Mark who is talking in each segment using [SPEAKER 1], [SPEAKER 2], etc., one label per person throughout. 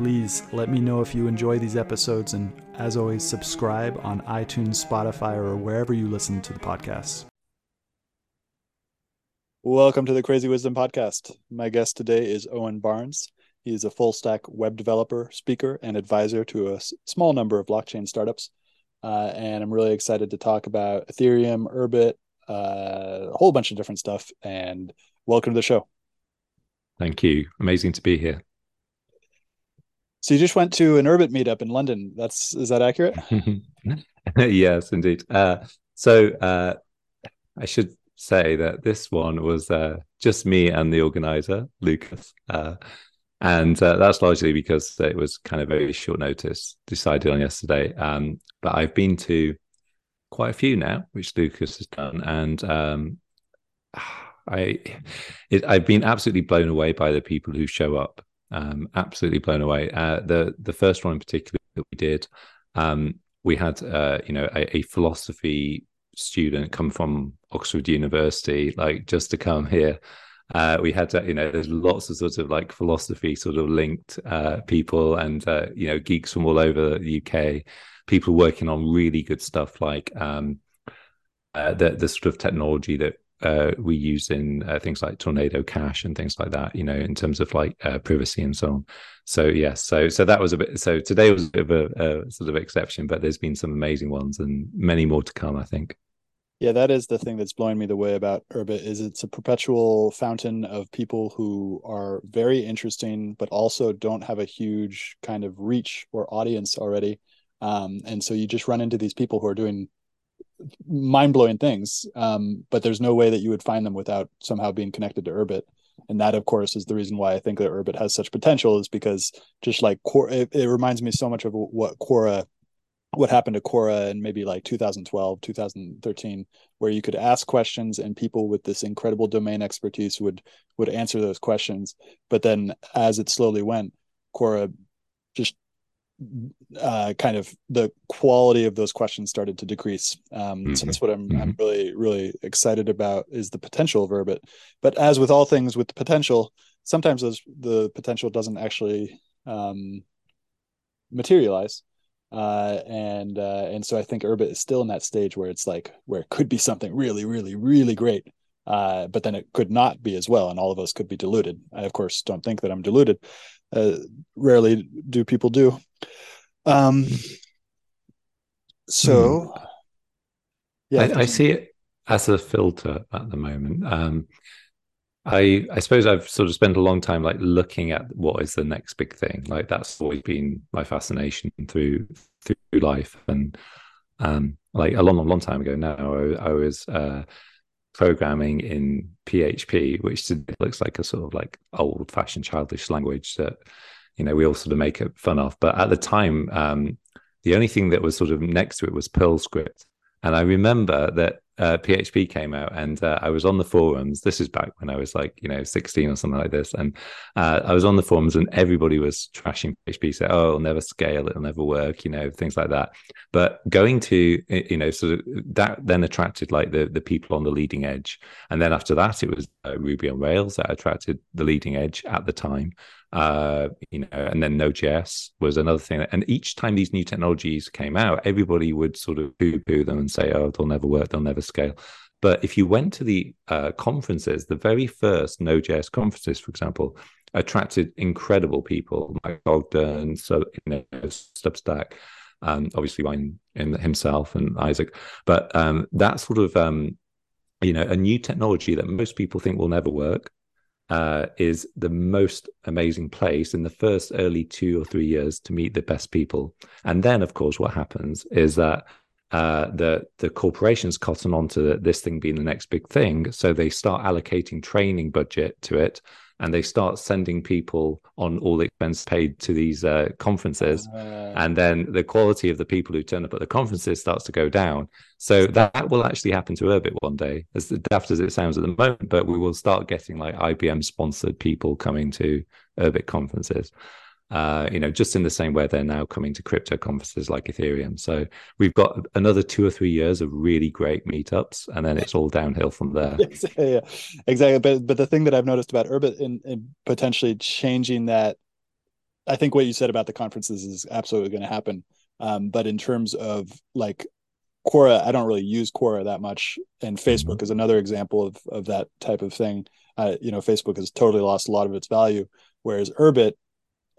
[SPEAKER 1] Please let me know if you enjoy these episodes, and as always, subscribe on iTunes, Spotify, or wherever you listen to the podcast. Welcome to the Crazy Wisdom Podcast. My guest today is Owen Barnes. He is a full stack web developer, speaker, and advisor to a small number of blockchain startups. Uh, and I'm really excited to talk about Ethereum, Urbit, uh, a whole bunch of different stuff. And welcome to the show.
[SPEAKER 2] Thank you. Amazing to be here.
[SPEAKER 1] So you just went to an Urbit meetup in London. That's is that accurate?
[SPEAKER 2] yes, indeed. Uh, so uh, I should say that this one was uh, just me and the organizer, Lucas. Uh, and uh, that's largely because it was kind of very short notice, decided on yesterday. Um, but I've been to quite a few now, which Lucas has done, and um, I, it, I've been absolutely blown away by the people who show up. Um, absolutely blown away. Uh, the the first one in particular that we did, um, we had uh, you know a, a, philosophy student come from Oxford University, like just to come here. Uh, we had you know, there's lots of sort of like philosophy sort of linked uh, people and uh, you know geeks from all over the UK, people working on really good stuff like um, uh, the the sort of technology that uh, we use in uh, things like Tornado Cash and things like that, you know, in terms of like uh, privacy and so on. So yes, so so that was a bit. So today was a bit of a, a, sort of exception, but there's been some amazing ones and many more to come, I think.
[SPEAKER 1] Yeah, that is the thing that's blowing me the way about Urbit is it's a perpetual fountain of people who are very interesting, but also don't have a huge kind of reach or audience already. Um, and so you just run into these people who are doing mind blowing things. Um, but there's no way that you would find them without somehow being connected to Urbit. And that, of course, is the reason why I think that Urbit has such potential, is because just like it, it reminds me so much of what Quora, what happened to Quora in maybe like 2012, 2013, where you could ask questions and people with this incredible domain expertise would would answer those questions. But then, as it slowly went, Quora just uh, kind of the quality of those questions started to decrease. Um, mm-hmm. So that's what I'm mm-hmm. I'm really really excited about is the potential of Urbit. But as with all things with the potential, sometimes those the potential doesn't actually um, materialize. Uh, and uh, and so I think Urbit is still in that stage where it's like where it could be something really really really great, uh, but then it could not be as well, and all of us could be deluded. I of course don't think that I'm deluded. Uh, rarely do people do. Um, so,
[SPEAKER 2] hmm. yeah, I, I, see it as a filter at the moment. Um, I I suppose I've sort of spent a long time like looking at what is the next big thing. Like that's always been my fascination through through life. And um, like a long, long, long time ago now, I, I was uh, programming in PHP, which looks like a sort of like old fashioned childish language that you know we all sort of make it fun of. But at the time, um, the only thing that was sort of next to it was Perl script, and I remember that uh, PHP came out, and uh, I was on the forums. This is back when I was like, you know, 16 or something like this. And uh, I was on the forums, and everybody was trashing PHP, say, "Oh, it'll never scale, it'll never work," you know, things like that. But going to, you know, sort of that then attracted like the the people on the leading edge, and then after that, it was uh, Ruby on Rails that attracted the leading edge at the time uh, you know, and then Node.js was another thing. And each time these new technologies came out, everybody would sort of poo-poo them and say, "Oh, they'll never work, they'll never scale." But if you went to the uh, conferences, the very first Node.js conferences, for example, attracted incredible people, Max Ogden, so you know, Substack, um, obviously in himself and Isaac. But um, that sort of um, you know a new technology that most people think will never work uh, is the most amazing place in the first early two or three years to meet the best people. And then, of course, what happens is that uh, the the corporations cotton on to this thing being the next big thing, so they start allocating training budget to it. And they start sending people on all the expense paid to these uh, conferences. Uh, and then the quality of the people who turn up at the conferences starts to go down. So that will actually happen to urbit one day as daft as it sounds at the moment but we will start getting like ibm sponsored people coming to urbit conferences uh, you know, just in the same way they're now coming to crypto conferences like Ethereum. So we've got another two or three years of really great meetups, and then it's all downhill from there.
[SPEAKER 1] yeah, exactly. But but the thing that I've noticed about Urbit in, in potentially changing that, I think what you said about the conferences is absolutely going to happen. Um, but in terms of like Quora, I don't really use Quora that much, and Facebook mm-hmm. is another example of of that type of thing. Uh, you know, Facebook has totally lost a lot of its value, whereas Urbit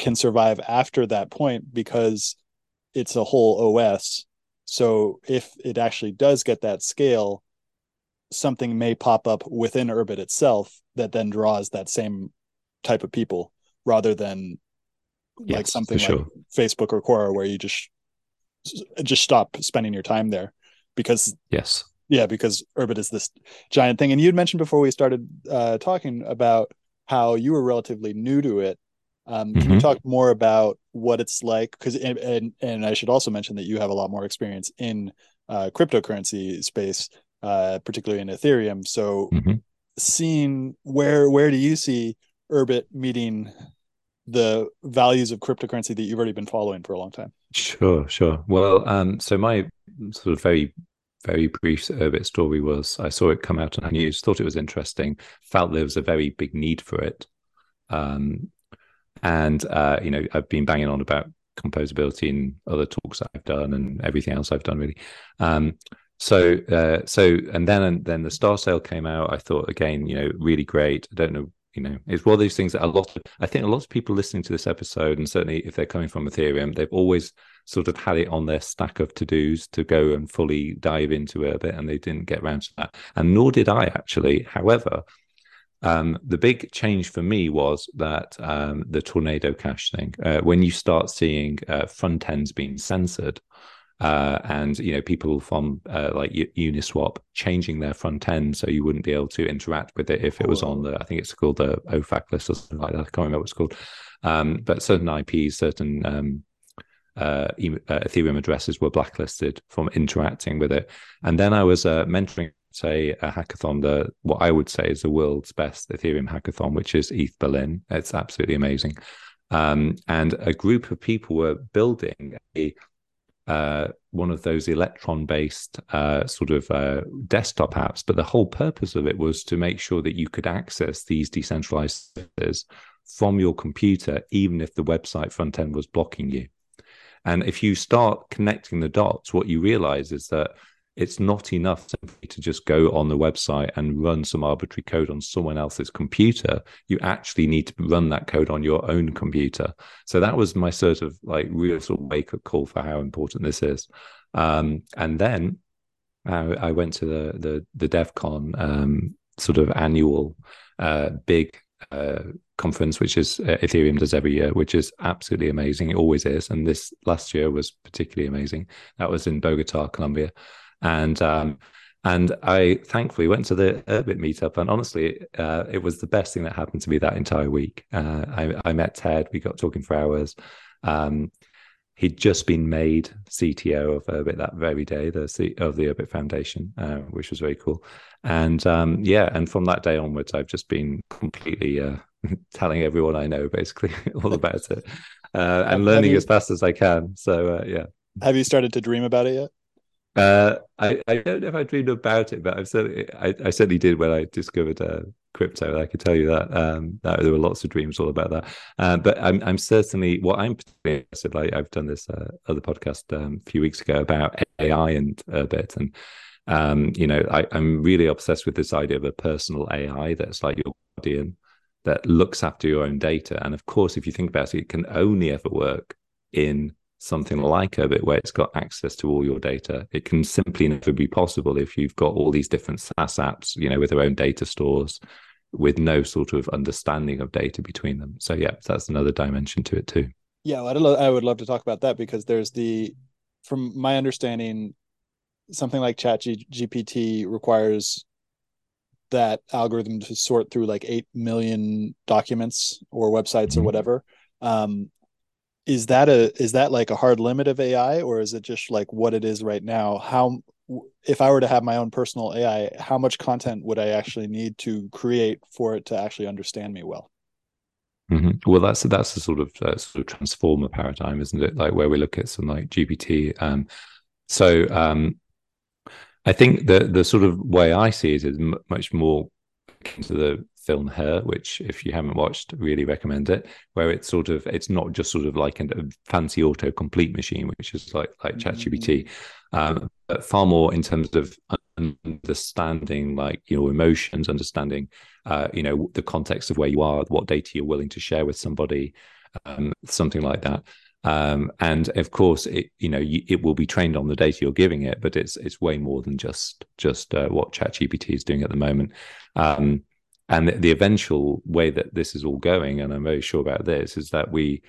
[SPEAKER 1] can survive after that point because it's a whole OS. So if it actually does get that scale, something may pop up within Urbit itself that then draws that same type of people rather than yes, like something like sure. Facebook or Quora where you just just stop spending your time there because
[SPEAKER 2] yes
[SPEAKER 1] yeah because Urbit is this giant thing and you'd mentioned before we started uh, talking about how you were relatively new to it um, can mm-hmm. you talk more about what it's like? Because and, and, and I should also mention that you have a lot more experience in uh, cryptocurrency space, uh, particularly in Ethereum. So, mm-hmm. seeing where where do you see Urbit meeting the values of cryptocurrency that you've already been following for a long time?
[SPEAKER 2] Sure, sure. Well, um, so my sort of very very brief Urbit story was I saw it come out on the news, thought it was interesting, felt there was a very big need for it. Um, and uh, you know, I've been banging on about composability in other talks that I've done and everything else I've done really. Um, so uh, so and then and then the star sale came out. I thought again, you know, really great. I don't know, you know, it's one of these things that a lot of I think a lot of people listening to this episode, and certainly if they're coming from Ethereum, they've always sort of had it on their stack of to dos to go and fully dive into it, and they didn't get around to that. And nor did I actually. However, um, the big change for me was that um, the tornado cash thing. Uh, when you start seeing uh, front ends being censored, uh, and you know people from uh, like Uniswap changing their front end so you wouldn't be able to interact with it if it was on the I think it's called the OFAC list or something like that. I can't remember what it's called. Um, but certain IPs, certain um, uh, uh, Ethereum addresses were blacklisted from interacting with it. And then I was uh, mentoring say a hackathon the what i would say is the world's best ethereum hackathon which is eth berlin. It's absolutely amazing. Um, and a group of people were building a uh, one of those electron based uh, sort of uh, desktop apps but the whole purpose of it was to make sure that you could access these decentralized services from your computer even if the website front end was blocking you. And if you start connecting the dots what you realize is that it's not enough simply to just go on the website and run some arbitrary code on someone else's computer. You actually need to run that code on your own computer. So that was my sort of like real sort of wake up call for how important this is. Um, and then I, I, went to the the, the DevCon um, sort of annual uh, big uh, conference, which is uh, Ethereum does every year, which is absolutely amazing. It always is, and this last year was particularly amazing. That was in Bogota, Colombia and um, and I thankfully went to the Urbit meetup, and honestly, uh, it was the best thing that happened to me that entire week. Uh, I, I, met Ted. We got talking for hours. Um, he'd just been made CTO of Urbit that very day, the C- of the Urbit Foundation, uh, which was very cool. And um, yeah, and from that day onwards, I've just been completely uh, telling everyone I know basically all about it, uh, and learning you, as fast as I can. So uh, yeah.
[SPEAKER 1] Have you started to dream about it yet?
[SPEAKER 2] Uh, I, I don't know if I dreamed about it, but I've certainly I, I certainly did when I discovered uh, crypto. I could tell you that um, that there were lots of dreams all about that. Uh, but I'm I'm certainly what I'm particularly interested. Like I've done this uh, other podcast um, a few weeks ago about AI and a bit, and um, you know I, I'm really obsessed with this idea of a personal AI that's like your guardian that looks after your own data. And of course, if you think about it, it can only ever work in something like Urbit where it's got access to all your data. It can simply never be possible if you've got all these different SaaS apps, you know, with their own data stores with no sort of understanding of data between them. So yeah, that's another dimension to it too.
[SPEAKER 1] Yeah, I'd lo- I would love to talk about that because there's the, from my understanding, something like Chat G- GPT requires that algorithm to sort through like 8 million documents or websites mm-hmm. or whatever um, is that a is that like a hard limit of ai or is it just like what it is right now? How if i were to have my own personal ai how much content would i actually need to create for it to actually understand me well?
[SPEAKER 2] Mm-hmm. well that's that's the sort of uh, sort of transformer paradigm isn't it? Like where we look at some like gpt um so um I think the the sort of way I see it is m- much more into the film Her, which if you haven't watched, really recommend it. Where it's sort of it's not just sort of like a fancy auto complete machine, which is like like ChatGPT, mm-hmm. um, but far more in terms of understanding like your emotions, understanding uh, you know the context of where you are, what data you're willing to share with somebody, um, something like that. Um, and of course, it you know it will be trained on the data you're giving it, but it's it's way more than just just uh, what ChatGPT is doing at the moment. Um, and the, the, eventual way that this is all going, and I'm very sure about this, is that we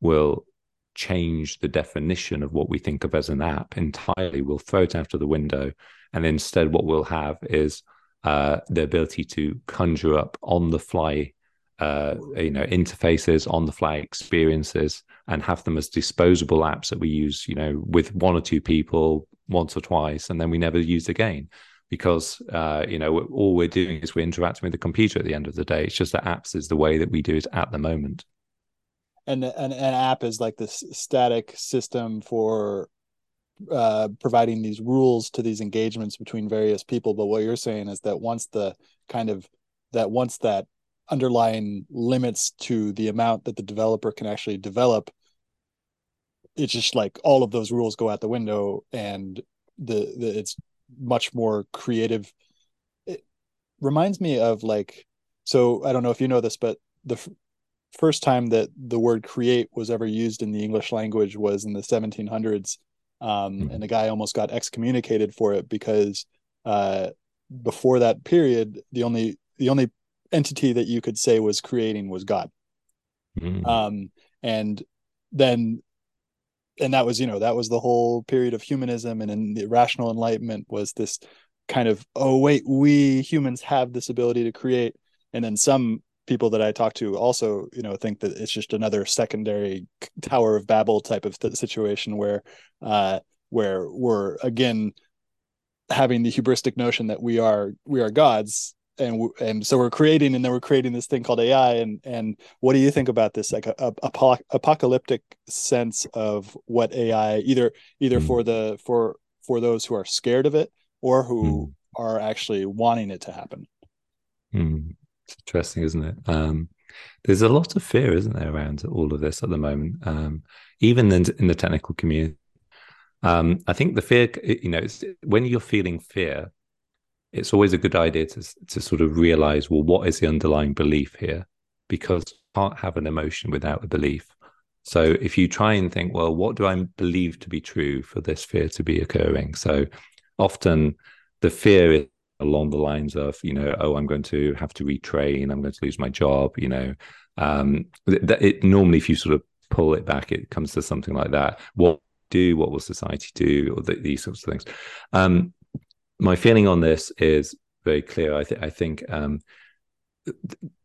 [SPEAKER 2] will change the definition of what we think of as an app entirely. We'll throw it out of the window, and instead, what we'll have is uh, the ability to conjure up on the fly uh, you know interfaces on the fly experiences and have them as disposable apps that we use you know with one or two people once or twice and then we never use again because uh, you know all we're doing is we're interacting with the computer at the end of the day. It's just that apps is the way that we do it at the moment.
[SPEAKER 1] And an, an app is like this static system for uh, providing these rules to these engagements between various people. But what you're saying is that once the kind of that once that underlying limits to the amount that the developer can actually develop it's just like all of those rules go out the window and the, the it's much more creative it reminds me of like so i don't know if you know this but the f- first time that the word create was ever used in the english language was in the 1700s um, mm-hmm. and the guy almost got excommunicated for it because uh, before that period the only the only entity that you could say was creating was God. Mm. Um, and then, and that was, you know, that was the whole period of humanism and in the rational enlightenment was this kind of, oh, wait, we humans have this ability to create. And then some people that I talk to also, you know, think that it's just another secondary Tower of Babel type of th- situation where, uh, where we're again having the hubristic notion that we are we are gods and and so we're creating and then we're creating this thing called AI and and what do you think about this like a, a apocalyptic sense of what AI either either mm. for the for for those who are scared of it or who mm. are actually wanting it to happen.
[SPEAKER 2] Mm. It's interesting, isn't it? Um, there's a lot of fear, isn't there, around all of this at the moment, um, even in, in the technical community. Um, I think the fear, you know, when you're feeling fear, it's always a good idea to to sort of realize well what is the underlying belief here? Because you can't have an emotion without a belief. So if you try and think well what do i believe to be true for this fear to be occurring? So often the fear is along the lines of you know oh i'm going to have to retrain i'm going to lose my job you know um it, it normally if you sort of pull it back it comes to something like that. What do what will society do or the, these sorts of things. Um my feeling on this is very clear. I, th- I think um,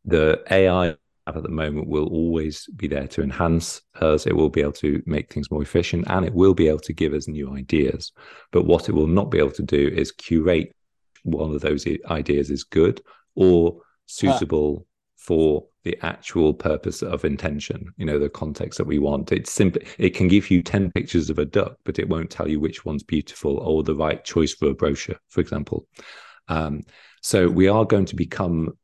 [SPEAKER 2] the AI at the moment will always be there to enhance us. It will be able to make things more efficient and it will be able to give us new ideas. But what it will not be able to do is curate one of those ideas is good or suitable for the actual purpose of intention you know the context that we want. It's simply it can give you 10 pictures of a duck but it won't tell you which one's beautiful or the right choice for a brochure for example. Um, so we are going to become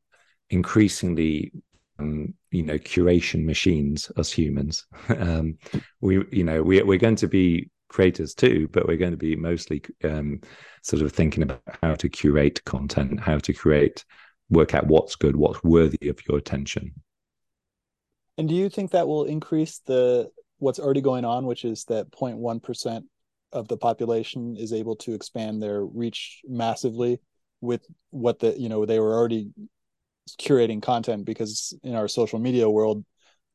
[SPEAKER 2] increasingly um, you know curation machines as humans. Um, we you know we, we're going to be creators too but we're going to be mostly um, sort of thinking about how to curate content how to create work out what's good, what's worthy of your attention.
[SPEAKER 1] And do you think that will increase the what's already going on, which is that 0.1 percent of the population is able to expand their reach massively with what the you know they were already curating content? Because in our social media world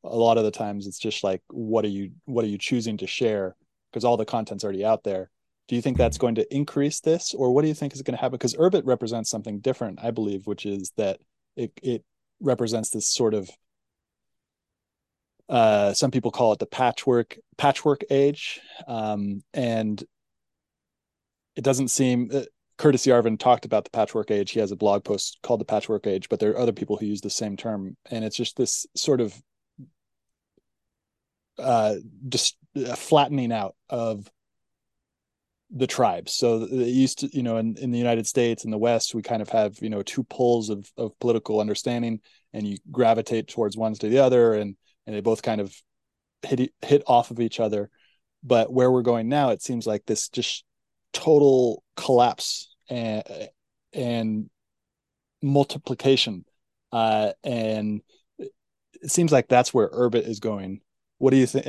[SPEAKER 1] a lot of the times it's just like what are you what are you choosing to share? Because all the content's already out there do you think that's going to increase this or what do you think is going to happen because urbit represents something different i believe which is that it, it represents this sort of uh, some people call it the patchwork patchwork age um, and it doesn't seem uh, Curtis Yarvin talked about the patchwork age. He has a blog post called the patchwork age, but there are other people who use the same term, and it's just this sort of uh, just flattening out of the tribes. So it used to, you know, in, in the United States in the West, we kind of have, you know, two poles of, of political understanding and you gravitate towards one to the other and, and they both kind of hit, hit off of each other. But where we're going now, it seems like this just total collapse and, and multiplication. Uh, and it seems like that's where Urbit is going what do you think?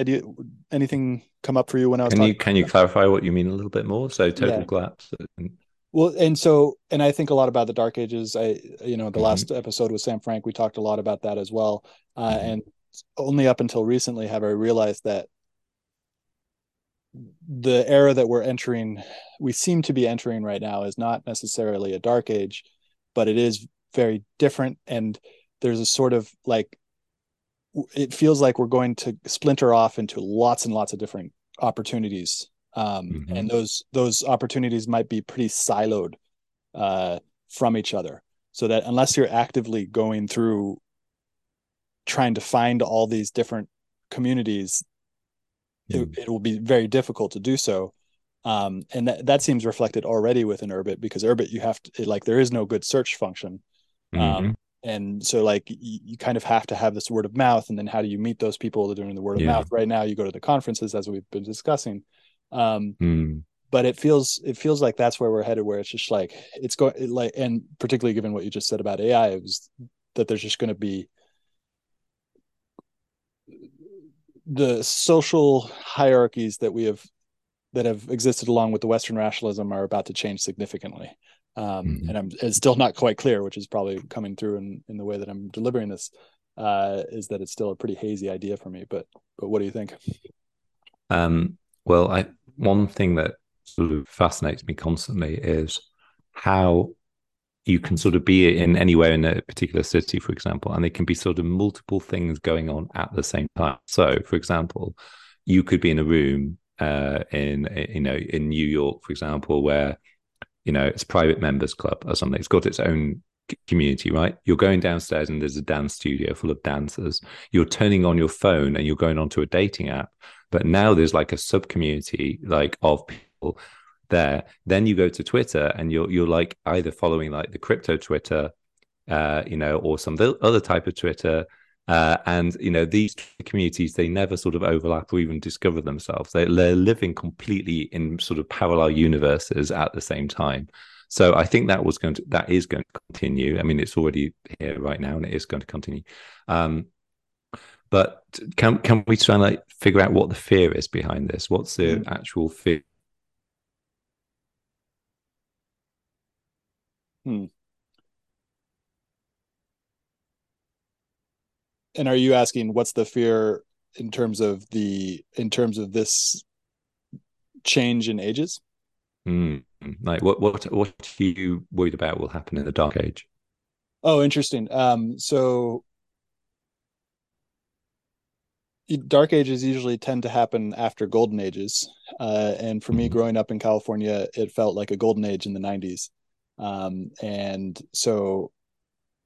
[SPEAKER 1] Anything come up for you when I was?
[SPEAKER 2] Can you can you clarify what you mean a little bit more? So total yeah. collapse.
[SPEAKER 1] Well, and so, and I think a lot about the Dark Ages. I, you know, the mm-hmm. last episode with Sam Frank, we talked a lot about that as well. Uh, mm-hmm. And only up until recently have I realized that the era that we're entering, we seem to be entering right now, is not necessarily a Dark Age, but it is very different. And there's a sort of like it feels like we're going to splinter off into lots and lots of different opportunities um, mm-hmm. and those those opportunities might be pretty siloed uh, from each other so that unless you're actively going through trying to find all these different communities mm. it, it, will be very difficult to do so um, and that, that seems reflected already within urbit because urbit you have to like there is no good search function um, mm-hmm. um, and so like you, you, kind of have to have this word of mouth and then how do you meet those people that are doing the word yeah. of mouth right now you go to the conferences as we've been discussing um, mm. but it feels it feels like that's where we're headed where it's just like it's going like and particularly given what you just said about ai it was that there's just going to be the social hierarchies that we have that have existed along with the western rationalism are about to change significantly um, mm-hmm. and I'm it's still not quite clear, which is probably coming through in in the way that I'm delivering this. Uh, is that it's still a pretty hazy idea for me, but but what do you think?
[SPEAKER 2] Um, well, I one thing that sort of fascinates me constantly is how you can sort of be in anywhere in a particular city, for example, and there can be sort of multiple things going on at the same time. So, for example, you could be in a room uh, in you know in New York, for example, where you know, it's private members club or something. It's got its own community, right? You're going downstairs and there's a dance studio full of dancers. You're turning on your phone and you're going onto a dating app. But now there's like a sub community like of people there. Then you go to Twitter and you're you're like either following like the crypto Twitter, uh, you know, or some other type of Twitter uh, and you know these communities they never sort of overlap or even discover themselves. They, they're living completely in sort of parallel universes at the same time. So I think that was going to that is going to continue. I mean, it's already here right now, and it is going to continue. Um, but can can we try and like figure out what the fear is behind this? What's the mm. actual fear?
[SPEAKER 1] Hmm. And are you asking what's the fear in terms of the in terms of this change in ages?
[SPEAKER 2] Mm. Like what what what are you worried about will happen in the dark age?
[SPEAKER 1] Oh, interesting. Um, so dark ages usually tend to happen after golden ages uh, and for me mm-hmm. growing up in california it felt like a golden age in the 90s um, and so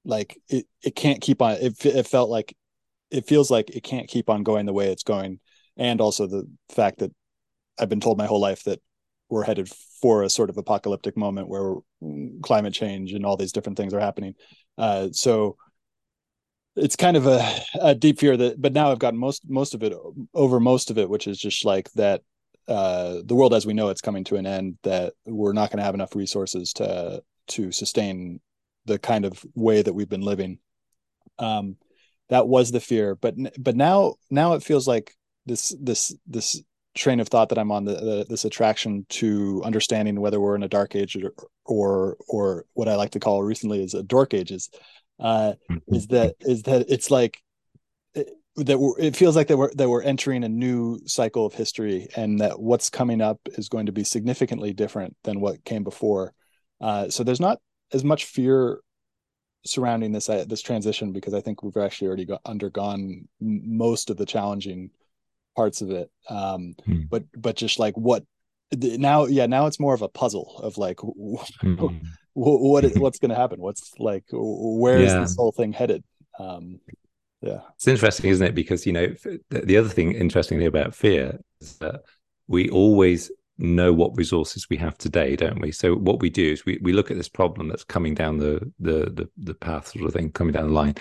[SPEAKER 1] like it, it can't keep on it, it felt like it feels like it can't keep on going the way it's going. And also the fact that i've been told my whole life that we're headed for a sort of apocalyptic moment where climate change and all these different things are happening. Uh, so it's kind of a, a, deep fear that but now i've gotten most most of it over most of it which is just like that uh, the world as we know it's coming to an end that we're not going to have enough resources to to sustain the kind of way that we've been living. Um, that was the fear but but now now it feels like this this this train of thought that i'm on the, the, this attraction to understanding whether we're in a dark age or or, or what i like to call recently is a dork ages uh, mm-hmm. is that is that it's like that we're, it feels like that we're that we're entering a new cycle of history, and that what's coming up is going to be significantly different than what came before. Uh, so there's not as much fear surrounding this uh, this transition because I think we've actually already got, undergone most of the challenging parts of it. Um, hmm. But but just like what now, yeah, now it's more of a puzzle of like hmm. what is, what's going to happen. What's like where is yeah. this whole thing headed? Um, yeah,
[SPEAKER 2] it's interesting, isn't it? Because you know the other thing interestingly about fear is that we always know what resources we have today, don't we? So what we do is we, we look at this problem that's coming down the, the the the path sort of thing, coming down the line,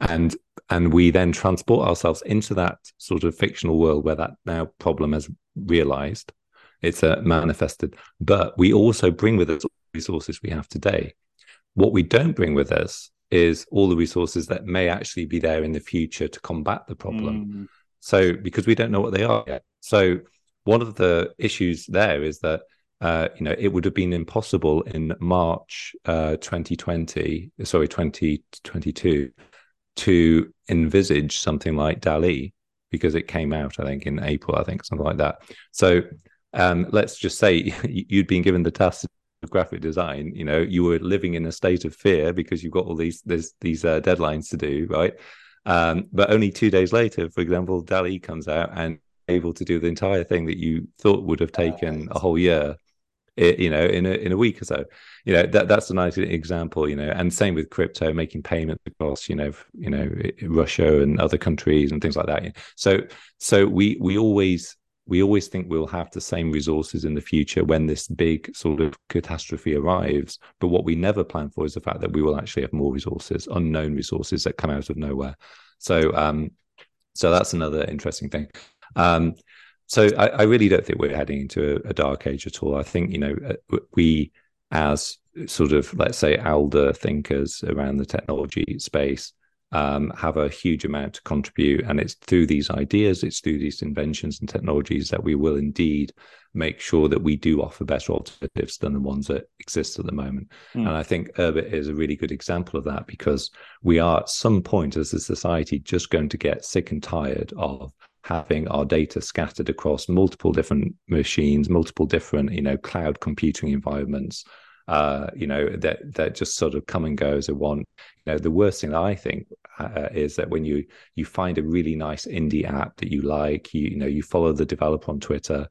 [SPEAKER 2] and and we then transport ourselves into that sort of fictional world where that now problem has realized, it's uh, manifested. But we also bring with us resources we have today. What we don't bring with us is all the resources that may actually be there in the future to combat the problem. Mm. So because we don't know what they are yet. So one of the issues there is that uh, you know it would have been impossible in March uh, 2020, sorry 2022, to envisage something like DALL-E because it came out I think in April, I think something like that. So um, let's just say you'd been given the task of graphic design. You know, you were living in a state of fear because you've got all these these these uh, deadlines to do, right? Um, but only two days later, for example, DALL-E comes out and able to do the entire thing that you thought would have taken a whole year you know in a in a week or so. You know that that's a nice example you know and same with crypto making payments across you know you know russia and other countries and things like that. So so we we always we always think we'll have the same resources in the future when this big sort of catastrophe arrives. But what we never plan for is the fact that we will actually have more resources unknown resources that come out of nowhere. So um so that's another interesting thing um, so I, I, really don't think we're heading into a, a, dark age at all. I think you know uh, we, as sort of let's say elder thinkers around the technology space, um, have a huge amount to contribute. And it's through these ideas, it's through these inventions and technologies that we will indeed make sure that we do offer better alternatives than the ones that exist at the moment. Mm. And I think Urbit is a really good example of that because we are at some point as a society just going to get sick and tired of having our data scattered across multiple different machines, multiple different, you know, cloud computing environments, uh, you know, that that just sort of come and go as a one. You know, the worst thing I think uh, is that when you you find a really nice indie app that you like, you you know, you follow the developer on Twitter,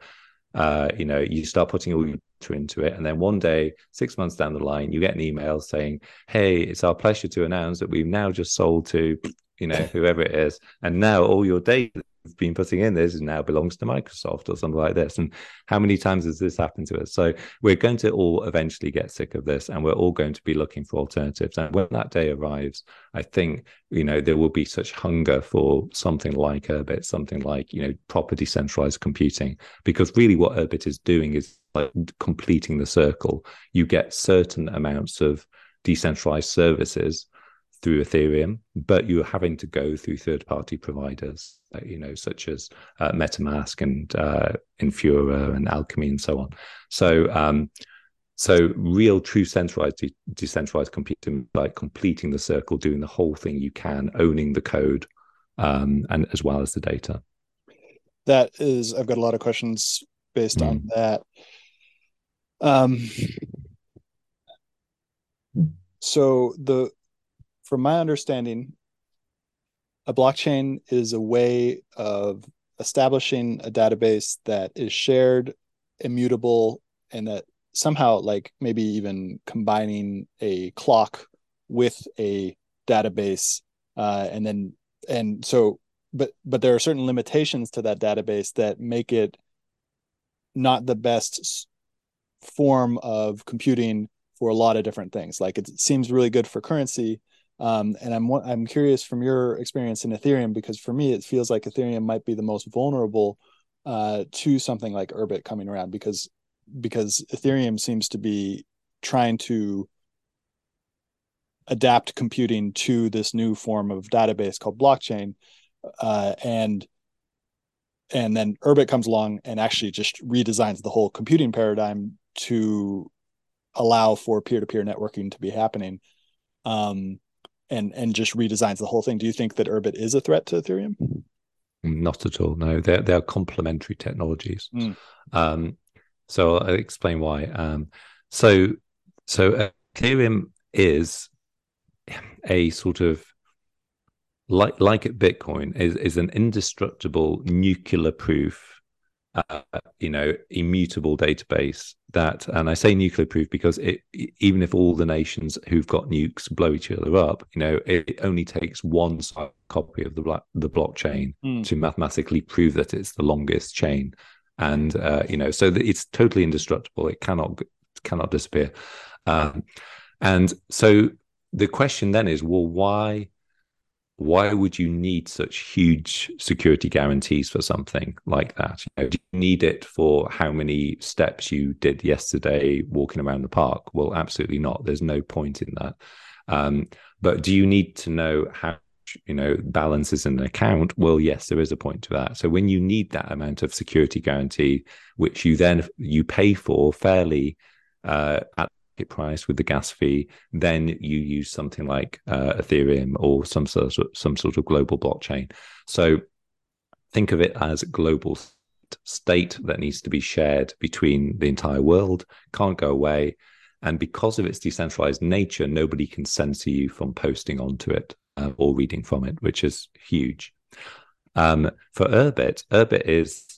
[SPEAKER 2] uh, you know, you start putting all your into it, and then one day, six months down the line, you get an email saying, "Hey, it's our pleasure to announce that we've now just sold to." You know, whoever it is, and now all your data you've been putting in this now belongs to Microsoft or something like this. And how many times has this happened to us? So we're going to all eventually get sick of this and we're all going to be looking for alternatives. And when that day arrives, I think, you know, there will be such hunger for something like Urbit, something like, you know, proper decentralized computing, because really what Urbit is doing is like completing the circle. You get certain amounts of decentralized services through Ethereum, but you're having to go through third-party providers, uh, you know, such as uh, MetaMask and uh, Infura and Alchemy and so on. So, um, so real, true centralized, de- decentralized computing, like completing the circle, doing the whole thing you can, owning the code, um, and as well as the data.
[SPEAKER 1] That is, I've got a lot of questions based mm. on that. Um, so the from my understanding, a blockchain is a way of establishing a database that is shared, immutable, and that somehow, like maybe even combining a clock with a database, uh, and then and so, but but there are certain limitations to that database that make it not the best form of computing for a lot of different things. Like it seems really good for currency, um, and I'm I'm curious from your experience in Ethereum because for me it feels like Ethereum might be the most vulnerable uh, to something like Urbit coming around because because Ethereum seems to be trying to adapt computing to this new form of database called blockchain, uh, and and then Urbit comes along and actually just redesigns the whole computing paradigm to allow for peer-to-peer networking to be happening. Um, and and just redesigns the whole thing. Do you think that Urbit is a threat to Ethereum?
[SPEAKER 2] Not at all. No, they're they're complementary technologies. Mm. Um, so I'll explain why. Um, so so Ethereum is a sort of like like Bitcoin is is an indestructible nuclear proof uh, you know, immutable database that, and I say nuclear proof because it, even if all the nations who've got nukes blow each other up, you know, it only takes one copy of the the blockchain mm. to mathematically prove that it's the longest chain, and uh, you know, so it's totally indestructible. It cannot cannot disappear, um, and so the question then is, well, why? Why would you need such huge security guarantees for something like that? You know, do you need it for how many steps you did yesterday walking around the park? Well, absolutely not. There's no point in that. Um, but do you need to know how you know balances in an account? Well, yes, there is a point to that. So when you need that amount of security guarantee, which you then you pay for fairly uh, at price with the gas fee, then you use something like uh, Ethereum or some sort of, some sort of global blockchain. So think of it as global state that needs to be shared between the entire world, can't go away. And because of its decentralized nature, nobody can censor you from posting onto it uh, or reading from it, which is huge. Um, for Urbit, Urbit is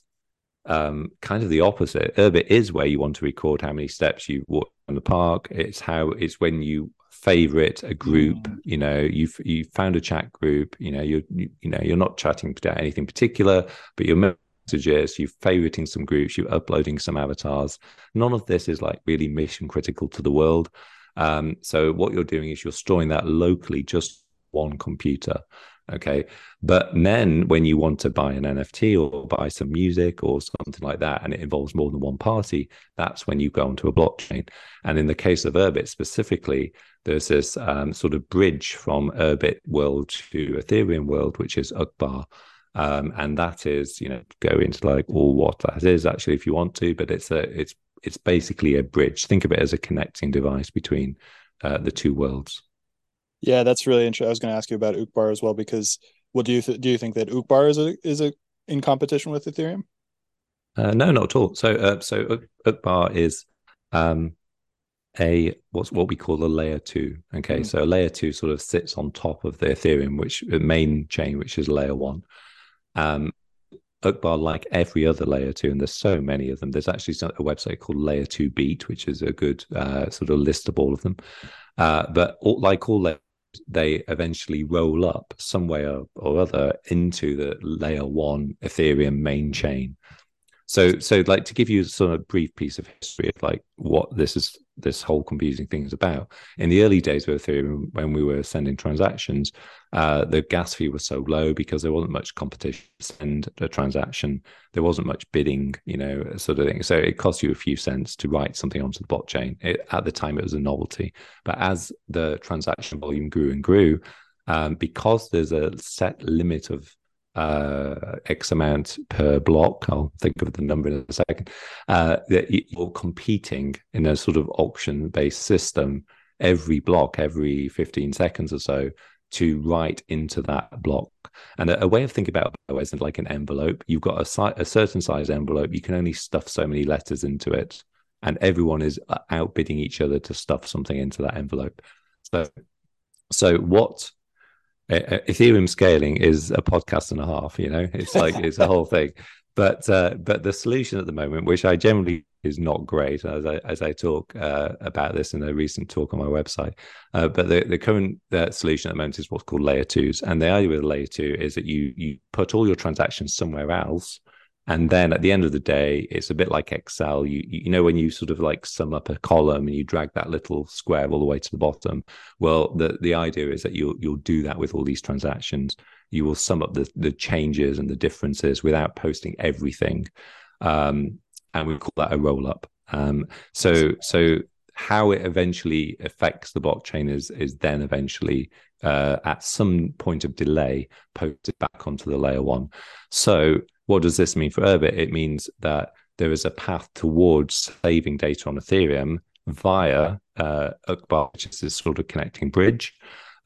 [SPEAKER 2] um, kind of the opposite. Urbit is where you want to record how many steps you walk in the park. It's how it's when you favorite a group. Mm. You know, you've you found a chat group. You know, you're you, you know you're not chatting about anything particular, but you're messages, you're favoriting some groups, you're uploading some avatars. None of this is like really mission critical to the world. Um, so what you're doing is you're storing that locally, just one computer. Okay. But then when you want to buy an NFT or buy some music or something like that, and it involves more than one party, that's when you go onto a blockchain. And in the case of Urbit specifically, there's this um, sort of bridge from Urbit world to Ethereum world, which is Uqbar. Um, and that is, you know, go into like all what that is actually if you want to, but it's a it's it's basically a bridge. Think of it as a connecting device between uh, the two worlds.
[SPEAKER 1] Yeah, that's really interesting. I was going to ask you about Uqbar as well because what do you th- do you think that Uqbar is a is a in competition with Ethereum?
[SPEAKER 2] Uh, no, not at all. So uh, so Uqbar is um, a what's what we call a layer two. Okay, mm. so a layer two sort of sits on top of the Ethereum, which main chain, which is layer one. Um, Uqbar, like every other layer two, and there's so many of them. There's actually a website called Layer Two Beat, which is a good uh, sort of list of all of them. Uh, but all, like all layer they eventually roll up some way or, or other into the layer one Ethereum main chain. So, so like to give you sort of a brief piece of history of like what this is, this whole confusing thing is about. In the early days of Ethereum, when we were sending transactions, uh, the gas fee was so low because there wasn't much competition to send a transaction. There wasn't much bidding, you know, sort of thing. So it cost you a few cents to write something onto the blockchain. It, at the time, it was a novelty. But as the transaction volume grew and grew, um, because there's a set limit of uh, X amount per block. I'll think of the number in a second. Uh, that you're competing in a sort of auction based system every block, every 15 seconds or so to write into that block. And a, way of thinking about it is like an envelope. You've got a, si- a certain size envelope. You can only stuff so many letters into it. And everyone is uh, outbidding each other to stuff something into that envelope. So, so what Ethereum scaling is a podcast and a half. You know, it's like it's a whole thing. But uh, but the solution at the moment, which I generally is not great, as I as I talk uh, about this in a recent talk on my website. Uh, but the the current uh, solution at the moment is what's called layer twos, and the idea with layer two is that you you put all your transactions somewhere else and then at the end of the day it's a bit like excel. You you know when you sort of like sum up a column and you drag that little square all the way to the bottom? Well the the idea is that you'll you'll do that with all these transactions. You will sum up the the changes and the differences without posting everything. Um, and we call that a roll up. Um, so so how it eventually affects the blockchain is is then eventually uh, at some point of delay posted back onto the layer one. So what does this mean for Urbit? It means that there is a path towards saving data on Ethereum via uh, Uqbar, which is this sort of connecting bridge.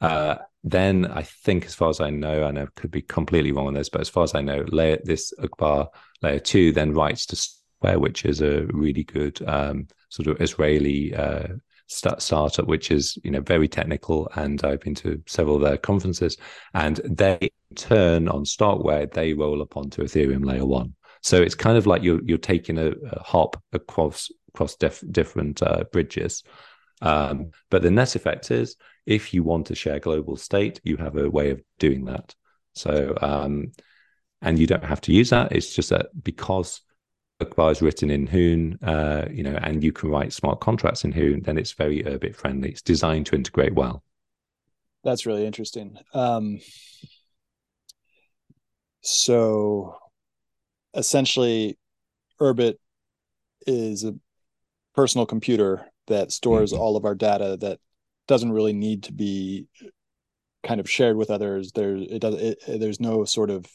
[SPEAKER 2] Uh, then I think, as far as I know, and I could be completely wrong on this, but as far as I know, layer this Uqbar layer two then writes to Starkware, which is a really good um, sort of Israeli uh, start, startup, which is you know very technical, and I've been to several of their conferences, and they turn on Starkware, they roll up onto Ethereum layer one. So it's kind of like you're you're taking a, a hop across across def, different uh, bridges. Um, but the net effect is, if you want to share global state, you have a way of doing that. So, um, and you don't have to use that. It's just that because is written in Hoon, uh, you know, and you can write smart contracts in Hoon, then it's very Urbit friendly. It's designed to integrate well.
[SPEAKER 1] That's really interesting. Um, so essentially, Urbit is a personal computer that stores mm-hmm. all of our data that doesn't really need to be kind of shared with others. There, it does. It, there's no sort of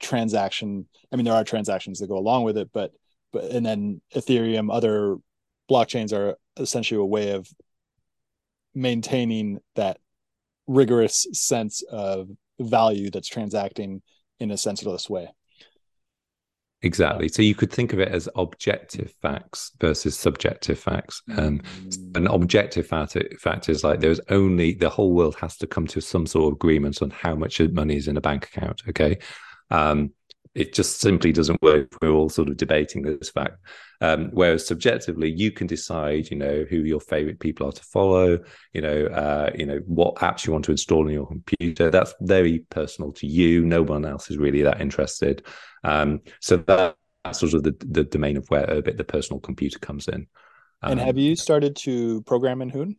[SPEAKER 1] transaction. I mean, there are transactions that go along with it, but but and then Ethereum, other blockchains are essentially a way of maintaining that rigorous sense of value that's transacting in a senseless way.
[SPEAKER 2] Exactly. So you could think of it as objective facts versus subjective facts. Um, mm. An objective fact, fact is like there's only the whole world has to come to some sort of agreement on how much money is in a bank account. Okay. Um, it just simply doesn't work. We're all sort of debating this fact. Um, whereas subjectively, you can decide, you know, who your favorite people are to follow, you know, uh, you know what apps you want to install on your computer. That's very personal to you. No one else is really that interested. Um, so that, that's sort of the, the domain of where Urbit, the personal computer, comes in.
[SPEAKER 1] Um, and have you started to program in Hoon?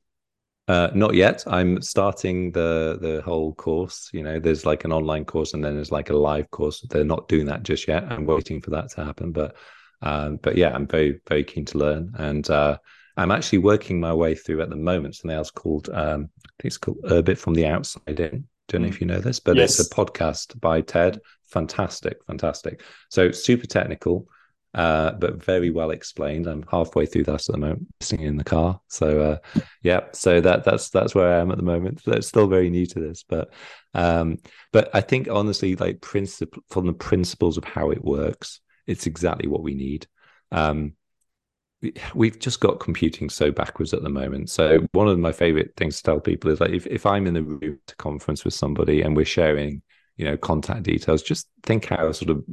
[SPEAKER 2] Uh, not yet. I'm starting the the whole course. You know, there's like an online course and then there's like a live course. They're not doing that just yet. I'm waiting for that to happen. But um, but yeah, I'm very very keen to learn, and uh, I'm actually working my way through at the moment something else called um, I think it's called Urbit from the Outside In. Don't know if you know this, but yes. it's a podcast by TED. Fantastic, fantastic. So super technical uh, but very well explained. I'm halfway through that at the moment, listening in the car. So uh, yeah, so that that's that's where I am at the moment. It's still very new to this, but um, but I think honestly, like principle from the principles of how it works, it's exactly what we need. Um, we've just got computing so backwards at the moment. So one of my favorite things to tell people is like if, if I'm in the room to conference with somebody and we're sharing you know contact details just think how sort of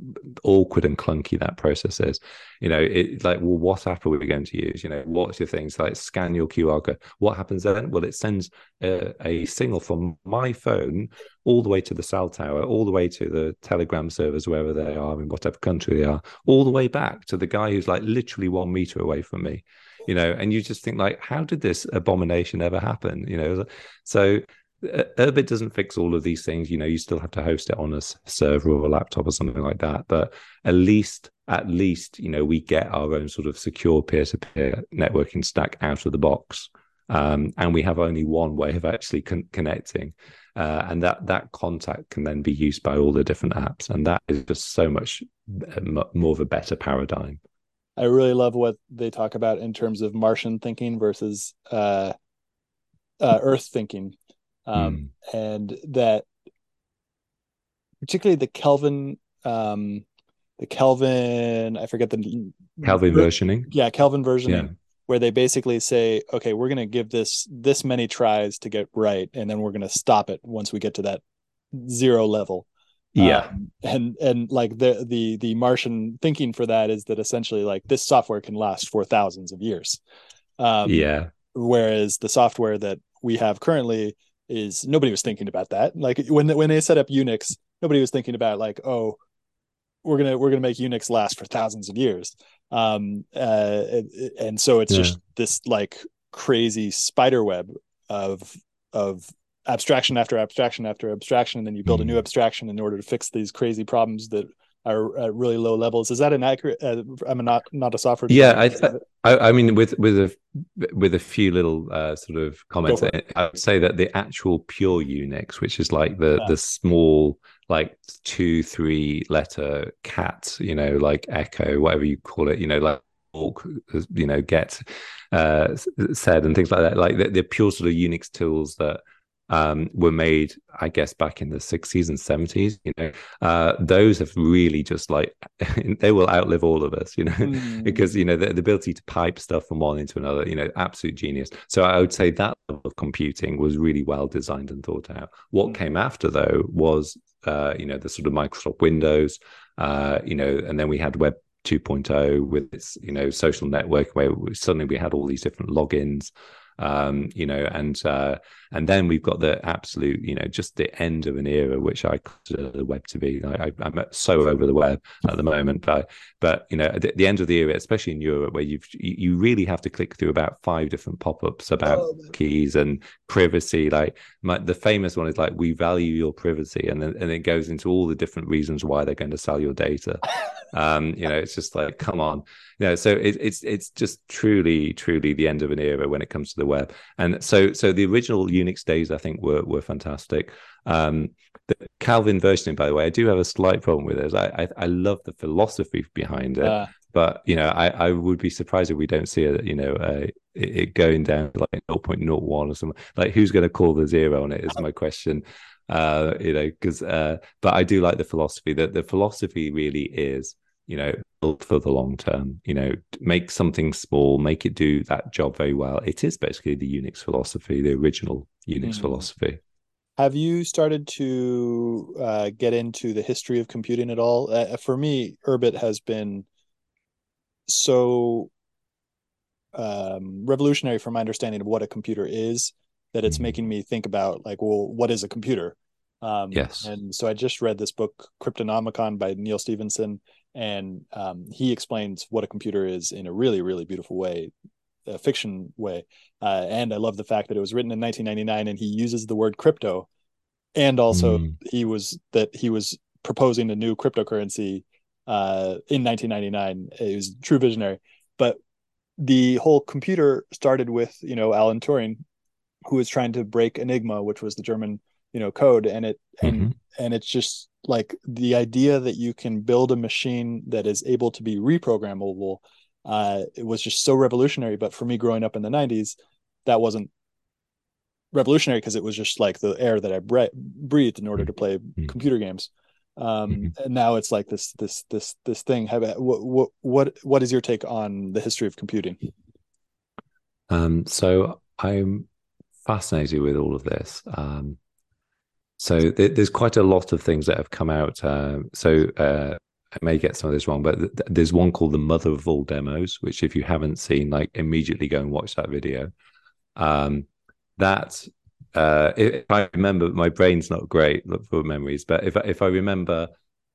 [SPEAKER 2] awkward and clunky that process is. You know it like well what app are we going to use? You know what's your things? Like scan your qr code. What happens then? Well it sends a, a signal from my phone all the way to the cell tower all the way to the telegram servers wherever they are in whatever country they are all the way back to the guy who's like literally one meter away from me. You know and you just think like how did this abomination ever happen? You know so Urbit doesn't fix all of these things. You know, you still have to host it on a server or a laptop or something like that. But at least, at least, you know, we get our own sort of secure peer-to-peer networking stack out of the box, um, and we have only one way of actually con- connecting, uh, and that that contact can then be used by all the different apps, and that is just so much uh, more of a better paradigm.
[SPEAKER 1] I really love what they talk about in terms of Martian thinking versus uh, uh, Earth thinking um, mm. and that particularly the Kelvin, um, the Kelvin, I forget the
[SPEAKER 2] Kelvin versioning.
[SPEAKER 1] Yeah, Kelvin versioning, yeah. where they basically say, okay, we're going to give this this many tries to get right, and then we're going to stop it once we get to that zero level.
[SPEAKER 2] Yeah, um,
[SPEAKER 1] and and like the the the Martian thinking for that is that essentially like this software can last for thousands of years.
[SPEAKER 2] Um, yeah.
[SPEAKER 1] Whereas the software that we have currently is nobody was thinking about that. Like when when they set up Unix, nobody was thinking about like, oh, we're gonna we're gonna make Unix last for thousands of years. Um, uh, and so it's yeah. just this like crazy spider web of of abstraction after abstraction after abstraction, and then you build mm. a new mm. abstraction in order to fix these crazy problems that are at really low levels. Is that an accurate? Uh, I'm not not a software.
[SPEAKER 2] Yeah, I, I, I mean, with with a with a few little uh, sort of comments, I would say that the actual pure Unix, which is like the yeah. the small like two three letter cat, you know, like echo, whatever you call it, you know, like you know get uh, sed and things like that like the, the, pure sort of unix tools that um, were made, I guess, back in the 60s and 70s. You know, uh, those have really just like they will outlive all of us. You know, mm. because you know the, the, ability to pipe stuff from one into another. You know, absolute genius. So I would say that level of computing was really well designed and thought out. What mm. came after though was, uh, you know, the sort of Microsoft Windows. Uh, you know, and then we had Web 2.0 with its you know social network where suddenly we had all these different logins um, you know, and uh, and then we've got the absolute, you know, just the end of an era, which I consider the web to be. I, am so over the web at the moment, but but you know, at the, end of the era, especially in Europe, where you've you really have to click through about five different pop-ups about oh, keys and privacy. Like my, the famous one is like, "We value your privacy," and then and it goes into all the different reasons why they're going to sell your data. um, you know, it's just like, come on, know. So it, it's it's just truly truly the end of an era when it comes to the web. And so so the original Unix days I think were were fantastic. Um, the Kelvin versioning, by the way, I do have a slight problem with it. I I, I love the philosophy behind it. Uh, but you know, I, I would be surprised if we don't see it. You know, uh, it, it, going down to like 0.01 or something. Like, who's going to call the zero on it? Is my question. Uh, you know, because uh, but I do like the philosophy. That the philosophy really is you know built for the long term you know make something small make it do that job very well. It is basically the unix philosophy the original unix mm. philosophy.
[SPEAKER 1] Have you started to uh, get into the history of computing at all? Uh, for me urbit has been so um, revolutionary for my understanding of what a computer is that it's mm. making me think about like well what is a computer?
[SPEAKER 2] Um, yes.
[SPEAKER 1] and so i just read this book cryptonomicon by Neal Stephenson and um, he explains what a computer is in a really really beautiful way a fiction way. Uh, and i love the fact that it was written in 1999 and he uses the word crypto. And also mm. he was that he was proposing a new cryptocurrency uh, in 1999 it was true visionary. But the whole computer started with you know alan turing who was trying to break enigma which was the german you know code and it and mm-hmm. and it's just like the idea that you can build a machine that is able to be reprogrammable uh it was just so revolutionary but for me growing up in the 90s that wasn't revolutionary because it was just like the air that i bre- breathed in order to play mm-hmm. computer games um mm-hmm. and now it's like this this this this thing have what what what what is your take on the history of computing
[SPEAKER 2] um so i'm fascinated with all of this um so th- there's quite a lot of things that have come out. Uh, so uh, I may get some of this wrong, but th- there's one called the mother of all demos, which if you haven't seen, like immediately go and watch that video. Um, that uh, if I remember, my brain's not great for memories, but if if I remember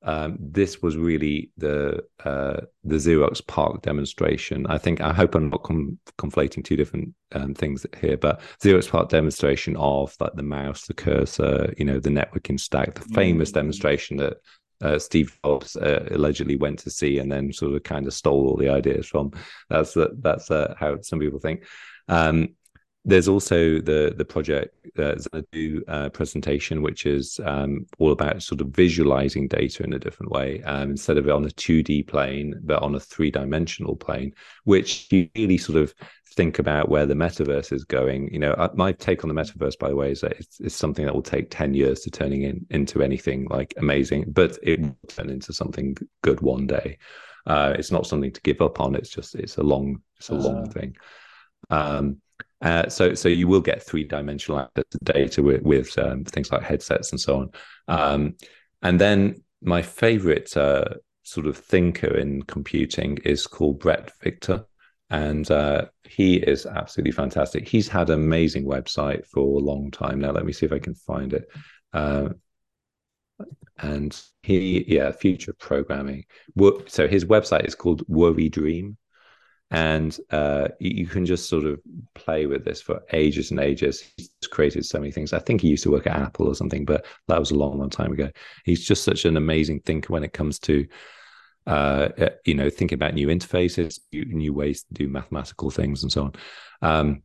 [SPEAKER 2] um, this was really the uh, the Xerox PARC demonstration. I think I hope I'm not com- conflating two different um, things here, but Xerox PARC demonstration of like the mouse, the cursor, you know, the networking stack, the famous mm-hmm. demonstration that uh, Steve Jobs uh, allegedly went to see and then sort of kind of stole all the ideas from. That's uh, that's how some people think. Um, there's also the the project uh, Xanadu uh, presentation, which is um, all about sort of visualizing data in a different way, um, instead of on a 2D plane, but on a three dimensional plane, which you really sort of think about where the metaverse is going. You know, my take on the metaverse, by the way, is that it's, it's something that will take 10 years to turning in into anything like amazing, but it will turn into something good one day. Uh, it's not something to give up on. It's just, it's a long, it's a long uh. thing. Um, uh, so, so you will get three dimensional access to data with, with um, things like headsets and so on. Um, and then my favorite uh, sort of thinker in computing is called Bret Victor. And uh, he is absolutely fantastic. He's had an amazing website for a long time now. Let me see if I can find it. Uh, and he, yeah, future programming. So his website is called Worry Dream and uh, you, can just sort of play with this for ages and ages. He's created so many things. I think he used to work at Apple or something, but that was a long, long time ago. He's just such an amazing thinker when it comes to, uh, uh you know, thinking about new interfaces, new ways to do mathematical things, and so on. Um,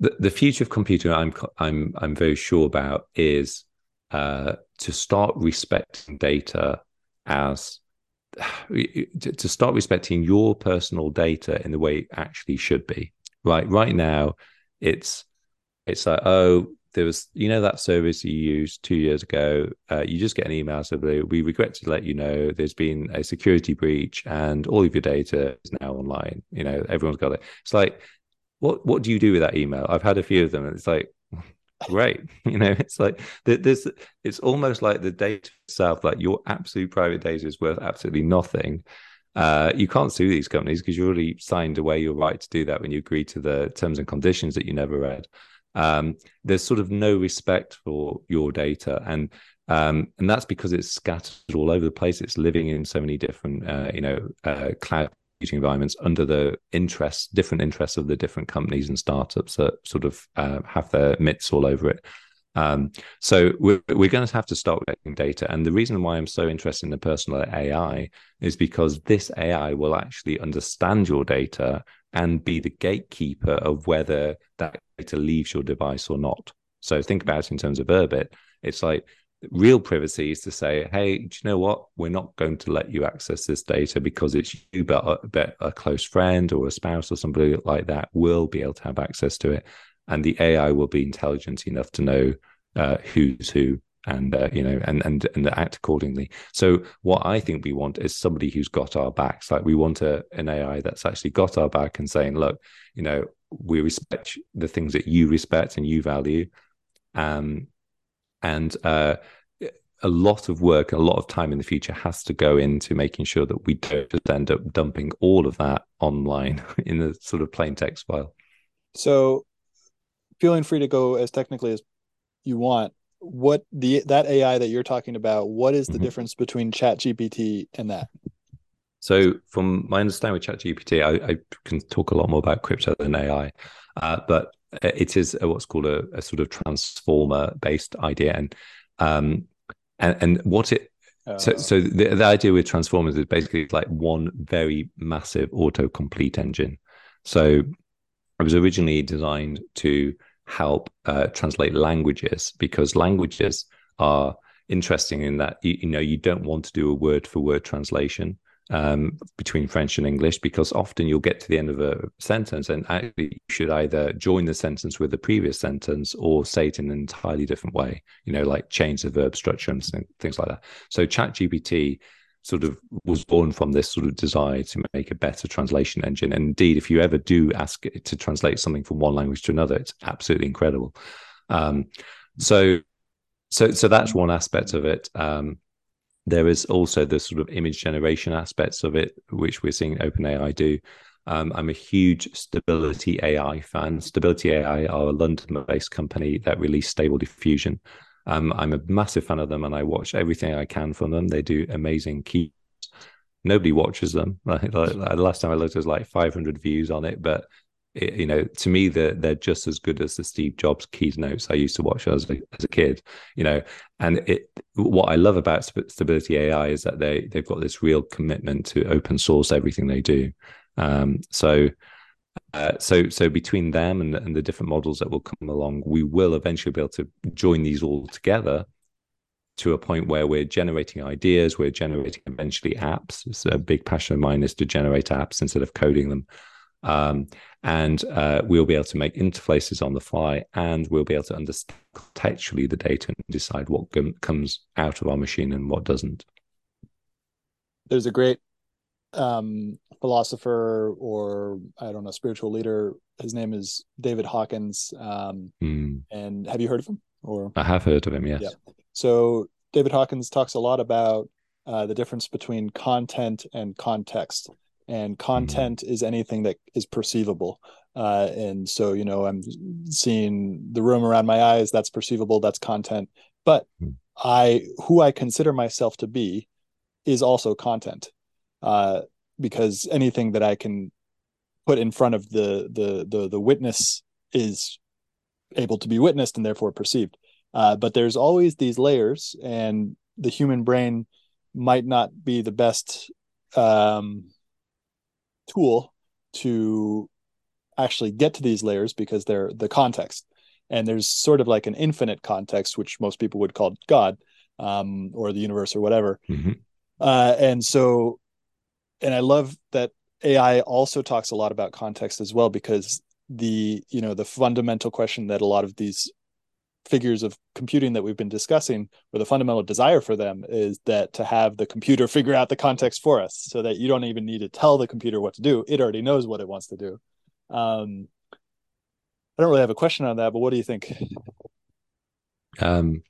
[SPEAKER 2] the, the future of computing, I'm I'm I'm very sure about is uh, to start respecting data as to start respecting your personal data in the way it actually should be right right now it's it's like oh there was, you know, that service you used two years ago. Uh, you just get an email saying, "We regret to let you know there's been a security breach, and all of your data is now online." You know, everyone's got it. It's like, what what do you do with that email? I've had a few of them, and it's like, great. You know, it's like this it's almost like the data itself, like your absolute private data is worth absolutely nothing. Uh, you can't sue these companies because you already signed away your right to do that when you agree to the terms and conditions that you never read um, there's sort of no respect for your data and um, and that's because it's scattered all over the place it's living in so many different uh, you know uh, cloud environments under the interests different interests of the different companies and startups that sort of uh, have their mitts all over it um, so we're, we're going to have to start getting data. And the reason why I'm so interested in the personal AI is because this AI will actually understand your data and be the gatekeeper of whether that data leaves your device or not. So think about it in terms of Urbit. It's like real privacy is to say, hey, do you know what? We're not going to let you access this data because it's you, but a, but a close friend or a spouse or somebody like that will be able to have access to it. And the AI will be intelligent enough to know uh, who's who and uh, you know and and and act accordingly so what i think we want is somebody who's got our backs like we want a, an ai that's actually got our back and saying look you know we respect the things that you respect and you value um and uh a lot of work a lot of time in the future has to go into making sure that we don't just end up dumping all of that online in the sort of plain text file
[SPEAKER 1] so feeling free to go as technically as you want what the that AI that you're talking about, what is the mm-hmm. difference between ChatGPT and that?
[SPEAKER 2] So, from my understanding with ChatGPT, I, I can talk a lot more about crypto than AI, uh, but it is a, what's called a, a, sort of transformer based idea, and um, and, and what it uh, so, so the, the idea with transformers is basically like one very massive autocomplete engine. So it was originally designed to help uh, translate languages because languages are interesting in that you, you, know you don't want to do a word for word translation um, between French and English because often you'll get to the end of a sentence and actually you should either join the sentence with the previous sentence or say it in an entirely different way. You know, like change the verb structure and things like that. So ChatGPT sort of was born from this sort of desire to make a better translation engine. And indeed, if you ever do ask it to translate something from one language to another, it's absolutely incredible. Um, so, so, so that's one aspect of it. Um, there is also the sort of image generation aspects of it, which we're seeing OpenAI do. Um, I'm a huge Stability AI fan. Stability AI are a London-based company that released Stable Diffusion, um, I'm a massive fan of them, and I watch everything I can from them. They do amazing keys. Nobody watches them. Like, like, last time I looked, there's like 500 views on it, but you know, to me, they're they're just as good as the Steve Jobs keynotes I used to watch as a, as a kid. You know, and it what I love about Stability AI is that they they've got this real commitment to open source everything they do. Um, so uh, so so between them and, and the different models that will come along, we will eventually be able to join these all together to a point where we're generating ideas, we're generating eventually apps. It's a big passion of mine is to generate apps instead of coding them. Um, and uh, we'll be able to make interfaces on the fly and we'll be able to understand contextually the data and decide what comes out of our machine and what doesn't.
[SPEAKER 1] There's a great um, philosopher or I don't know spiritual leader. His name is David Hawkins. Um, mm. And have you heard of him? Or
[SPEAKER 2] I have heard of him. Yes. Yeah.
[SPEAKER 1] So David Hawkins talks a lot about uh, the difference between content and context. And content mm. is anything that is perceivable. Uh, and so, you know, I'm seeing the room around my eyes. That's perceivable. That's content. But mm. I, who I consider myself to be, is also content. Uh, because anything that I can put in front of the the the, the witness is able to be witnessed and therefore perceived. Uh, but there's always these layers, and the human brain might not be the best um, tool to actually get to these layers because they're the context. And there's sort of like an infinite context, which most people would call God um, or the universe or whatever. Mm-hmm. Uh, and so and I love that AI also talks a lot about context as well because the you know the fundamental question that a lot of these figures of computing that we've been discussing, where the fundamental desire for them is that to have the computer figure out the context for us so that you don't even need to tell the computer what to do. It already knows what it wants to do. Um, I don't really have a question on that, but what do you think?
[SPEAKER 2] Um,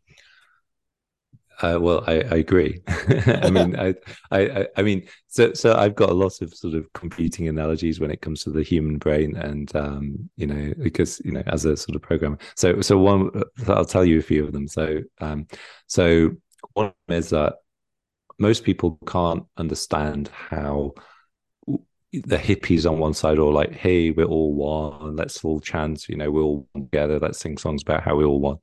[SPEAKER 2] uh, well, I, I agree. I mean, I, I, I mean, so so I've got a lot of sort of computing analogies when it comes to the human brain, and um, you know, because you know, as a sort of programmer. So so one, I'll tell you a few of them. So um, so one is that most people can't understand how the hippies on one side are like, hey, we're all one, let's all chant, you know, we're all together, let's sing songs about how we're all one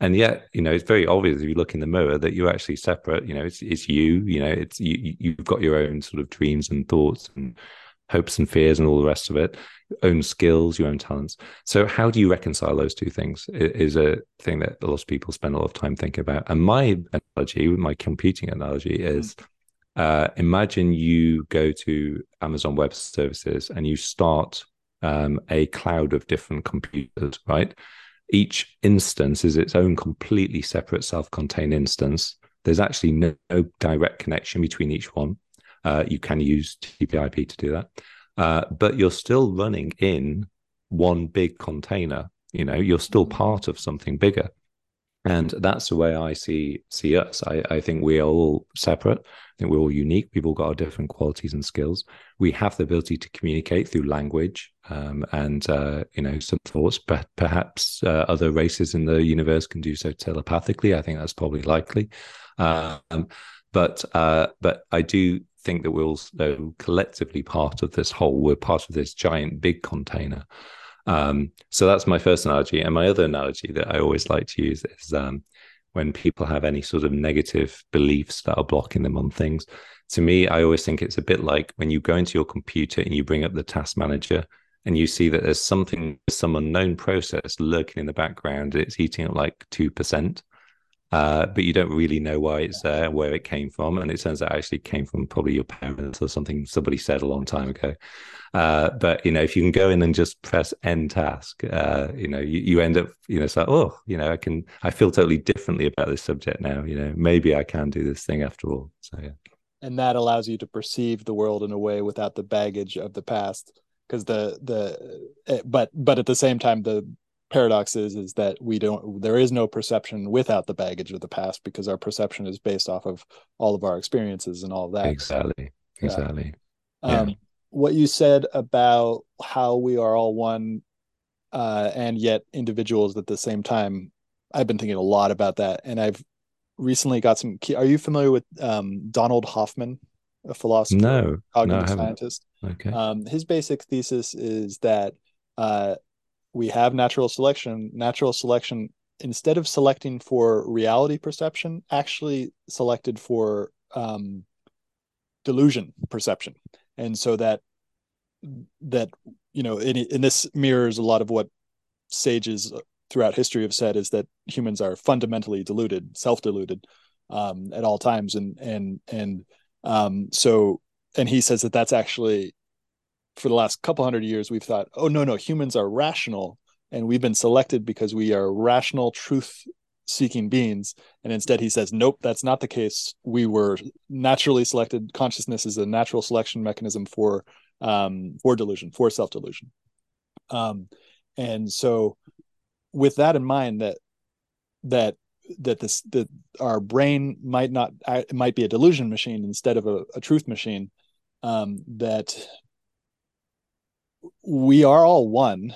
[SPEAKER 2] and yet you know it's very obvious if you look in the mirror that you're actually separate. You know it's it's you you know it's you you've got your own sort of dreams and thoughts and hopes and fears and all the rest of it your own skills your own talents. So how do you reconcile those two things? Is a thing that a lot of people spend a lot of time thinking about. And my analogy my computing analogy is uh, imagine you go to amazon web services and you start um, a cloud of different computers right each instance is its own completely separate self-contained instance. There's actually no, no direct connection between each one. Uh, you can use TCP/IP to do that, uh, but you're still running in one big container. You know, you're still part of something bigger, and that's the way I see see us. I, I think we are all separate think we're all unique. We've all got our different qualities and skills. We have the ability to communicate through language um, and uh, you know some thoughts. But perhaps uh, other races in the universe can do so telepathically. I think that's probably likely. Um, but uh, but I do think that we're also collectively part of this whole. We're part of this giant big container. Um, so that's my first analogy, and my other analogy that I always like to use is um, when people have any sort of negative beliefs that are blocking them on things. To me, I always think it's a bit like when you go into your computer and you bring up the task manager and you see that there's something, some unknown process lurking in the background. It's eating up like 2% uh, but you don't really know why it's there, and where it came from, and it turns out it actually came from probably your parents or something somebody said a long time ago. Uh, but you know, if you can go in and just press end task, uh, you know, you, you end up, you know, it's like, oh, you know, I can, I feel totally differently about this subject now. You know, maybe I can do this thing after all. So yeah.
[SPEAKER 1] And that allows you to perceive the world in a way without the baggage of the past because the the eh, but but at the same time the paradox is is that we don't there is no perception without the baggage of the past because our perception is based off of all of our experiences and all of that.
[SPEAKER 2] Exactly. Exactly.
[SPEAKER 1] Yeah. um, what you said about how we are all one uh, and yet individuals at the same time i've been thinking a lot about that. And i've recently got some key are you familiar with um, donald hoffman a philosopher
[SPEAKER 2] no.
[SPEAKER 1] Cognitive
[SPEAKER 2] no,
[SPEAKER 1] scientist?
[SPEAKER 2] Okay.
[SPEAKER 1] Um, his basic thesis is that uh, we have natural selection. Natural selection instead of selecting for reality perception actually selected for um, delusion perception. And so that that you know in, in this mirrors a lot of what sages throughout history have said is that humans are fundamentally deluded self-deluded um, at all times. And and and um, so and he says that that's actually for the last couple hundred years we've thought oh no no humans are rational. And we've been selected because we are rational truth seeking beings. And instead he says nope that's not the case. We were naturally selected. Consciousness is a natural selection mechanism for um for delusion for self delusion um and so with that in mind that that that this that our brain might not it might be a delusion machine instead of a, a truth machine um that we are all one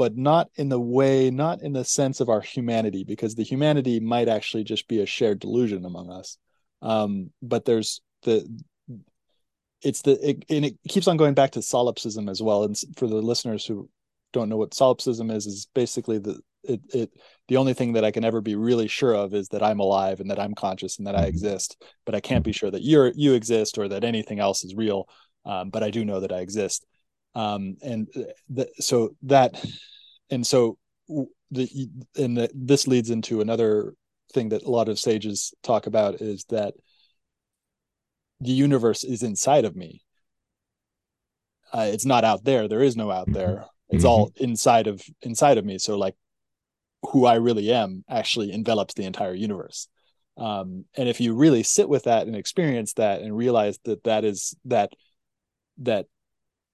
[SPEAKER 1] but not in the way not in the sense of our humanity because the humanity might actually just be a shared delusion among us. Um but there's the it's the it, and it keeps on going back to solipsism as well. And for the listeners who don't know what solipsism is is basically the it, it the only thing that i can ever be really sure of is that i'm alive and that i'm conscious and that i exist. But i can't be sure that you're you exist or that anything else is real. Um, but i do know that i exist um, and the, so that and so the and the, this leads into another thing that a lot of sages talk about is that the universe is inside of me. Uh, it's not out there. There is no out there. It's all inside of inside of me. So like who I really am actually envelops the entire universe. Um, and if you really sit with that and experience that and realize that that is that that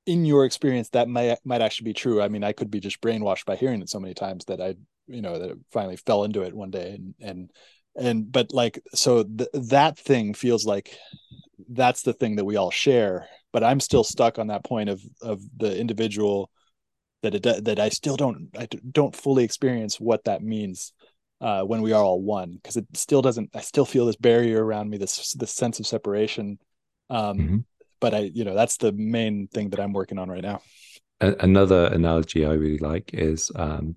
[SPEAKER 1] in your experience that might might actually be true. I mean, I could be just brainwashed by hearing it so many times that I you know that finally fell into it one day and and and but like so th- that thing feels like that's the thing that we all share but i'm still stuck on that point of of the individual that it that i still don't i don't fully experience what that means uh, when we are all one because it still doesn't i still feel this barrier around me this this sense of separation um mm-hmm. But i you know that's the main thing that i'm working on right now.
[SPEAKER 2] Another analogy i really like is um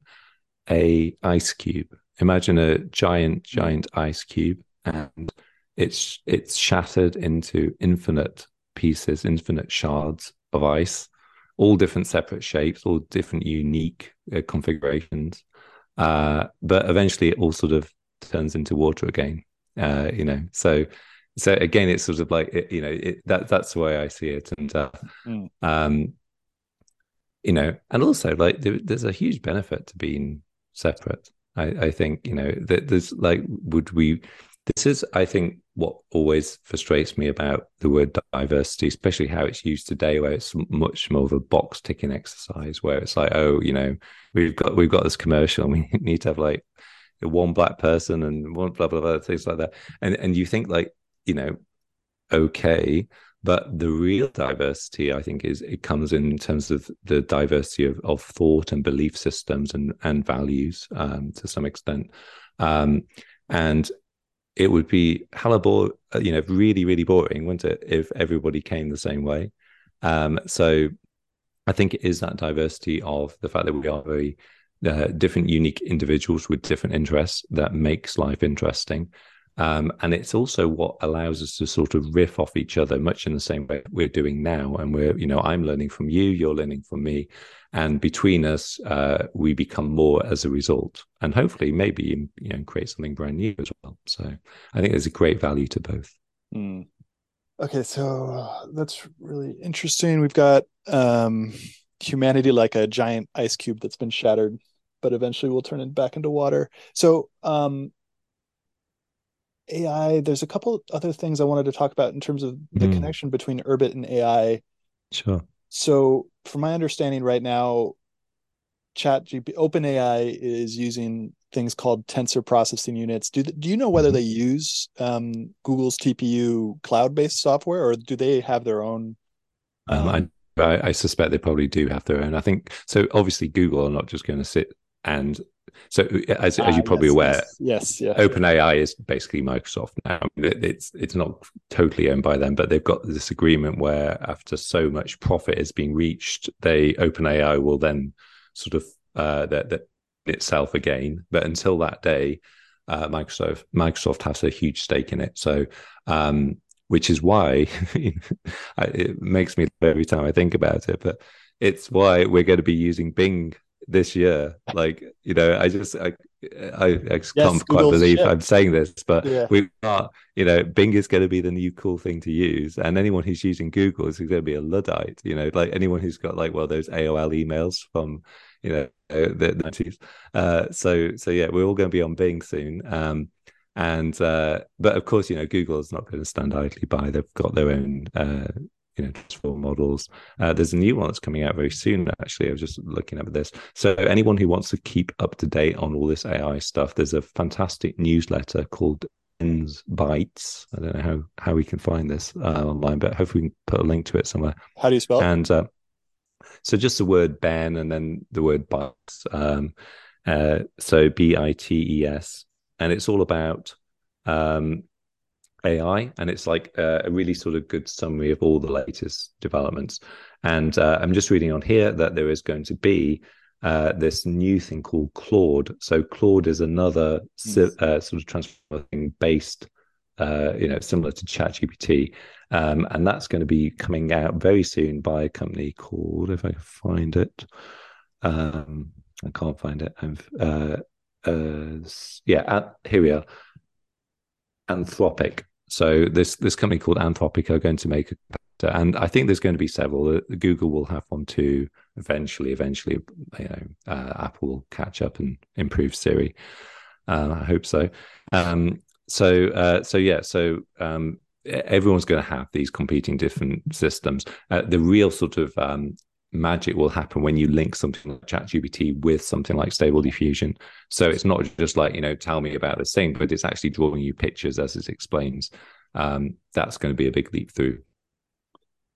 [SPEAKER 2] a ice cube. Imagine a giant giant ice cube and it's it's shattered into infinite pieces infinite shards of ice all different separate shapes all different unique uh, configurations uh, but eventually it all sort of turns into water again uh, you know. So so again it's sort of like it, you know it, that that's the way i see it and uh, mm. um you know and also like there, there's a huge benefit to being separate I, I think you know that there's like would we this is i think what always frustrates me about the word diversity especially how it's used today where it's much more of a box ticking exercise where it's like oh you know we've got we've got this commercial and we need to have like one black person and one blah blah blah things like that and and you think like you know okay but the real diversity, I think, is it comes in terms of the diversity of, of thought and belief systems and and values um, to some extent. Um, and it would be hella bore, you know, really, really boring, wouldn't it, if everybody came the same way? Um, so I think it is that diversity of the fact that we are very uh, different, unique individuals with different interests that makes life interesting. Um, and it's also what allows us to sort of riff off each other, much in the same way we're doing now. And we're, you know, I'm learning from you, you're learning from me. And between us, uh, we become more as a result. And hopefully, maybe, you know, create something brand new as well. So I think there's a great value to both.
[SPEAKER 1] Mm. Okay. So that's really interesting. We've got um, humanity like a giant ice cube that's been shattered, but eventually will turn it back into water. So, um, AI, there's a couple other things I wanted to talk about in terms of the mm. connection between Urbit and AI.
[SPEAKER 2] Sure.
[SPEAKER 1] So, from my understanding right now, Chat GP OpenAI is using things called tensor processing units. Do do you know whether mm-hmm. they use um, Google's TPU cloud-based software or do they have their own?
[SPEAKER 2] Um, um, I, I suspect they probably do have their own. I think so. Obviously, Google are not just going to sit and so, as, as you're ah, probably
[SPEAKER 1] yes,
[SPEAKER 2] aware,
[SPEAKER 1] yes, yes,
[SPEAKER 2] OpenAI is basically Microsoft now. It's it's not totally owned by them, but they've got this agreement where after so much profit is being reached, they OpenAI will then sort of uh, that that itself again. But until that day, uh, Microsoft Microsoft has a huge stake in it. So. Um, which is why it makes me every time I think about it, but it's why we're going to be using Bing this year. Like, you know, I just I I, I yes, can't quite believe I'm saying this, but yeah. we are, you know, Bing is going to be the new cool thing to use, and anyone who's using Google is going to be a luddite. You know, like anyone who's got like well those AOL emails from you know the nineties. Uh, so so yeah, we're all going to be on Bing soon. Um, and uh, but of course, you know, Google is not going to stand idly by. They've got their own uh, you know transform models. Uh, there's a new one that's coming out very soon actually. I was just looking at this. So anyone who wants to keep up to date on all this ai stuff there's a fantastic newsletter called Ben's Bites. I don't know how how we can find this uh, online but hopefully we can put a link to it somewhere.
[SPEAKER 1] How do you spell
[SPEAKER 2] and uh, so just the word ben and then the word bites um, uh, so b-i-t-e-s and it's all about um, AI, and it's like a, a really sort of good summary of all the latest developments. And uh, I'm just reading on here that there is going to be uh, this new thing called Claude. So Claude is another yes. uh, sort of transformer thing based, uh, you know, similar to ChatGPT, um, and that's going to be coming out very soon by a company called, if I can find it, um, I can't find it. I'm, uh, uh, yeah, here we are. Anthropic. So this this company called Anthropic are going to make a and I think there's going to be several. Google will have one too. eventually, eventually, you know, uh, Apple will catch up and improve Siri. Uh, I hope so. Um, so, uh, so yeah, so um, everyone's going to have these competing different systems. Uh, the real sort of um, magic will happen when you link something like ChatGPT with something like Stable Diffusion. So it's not just like you know, tell me about this thing, but it's actually drawing you pictures as it explains. Um, that's going to be a big leap through.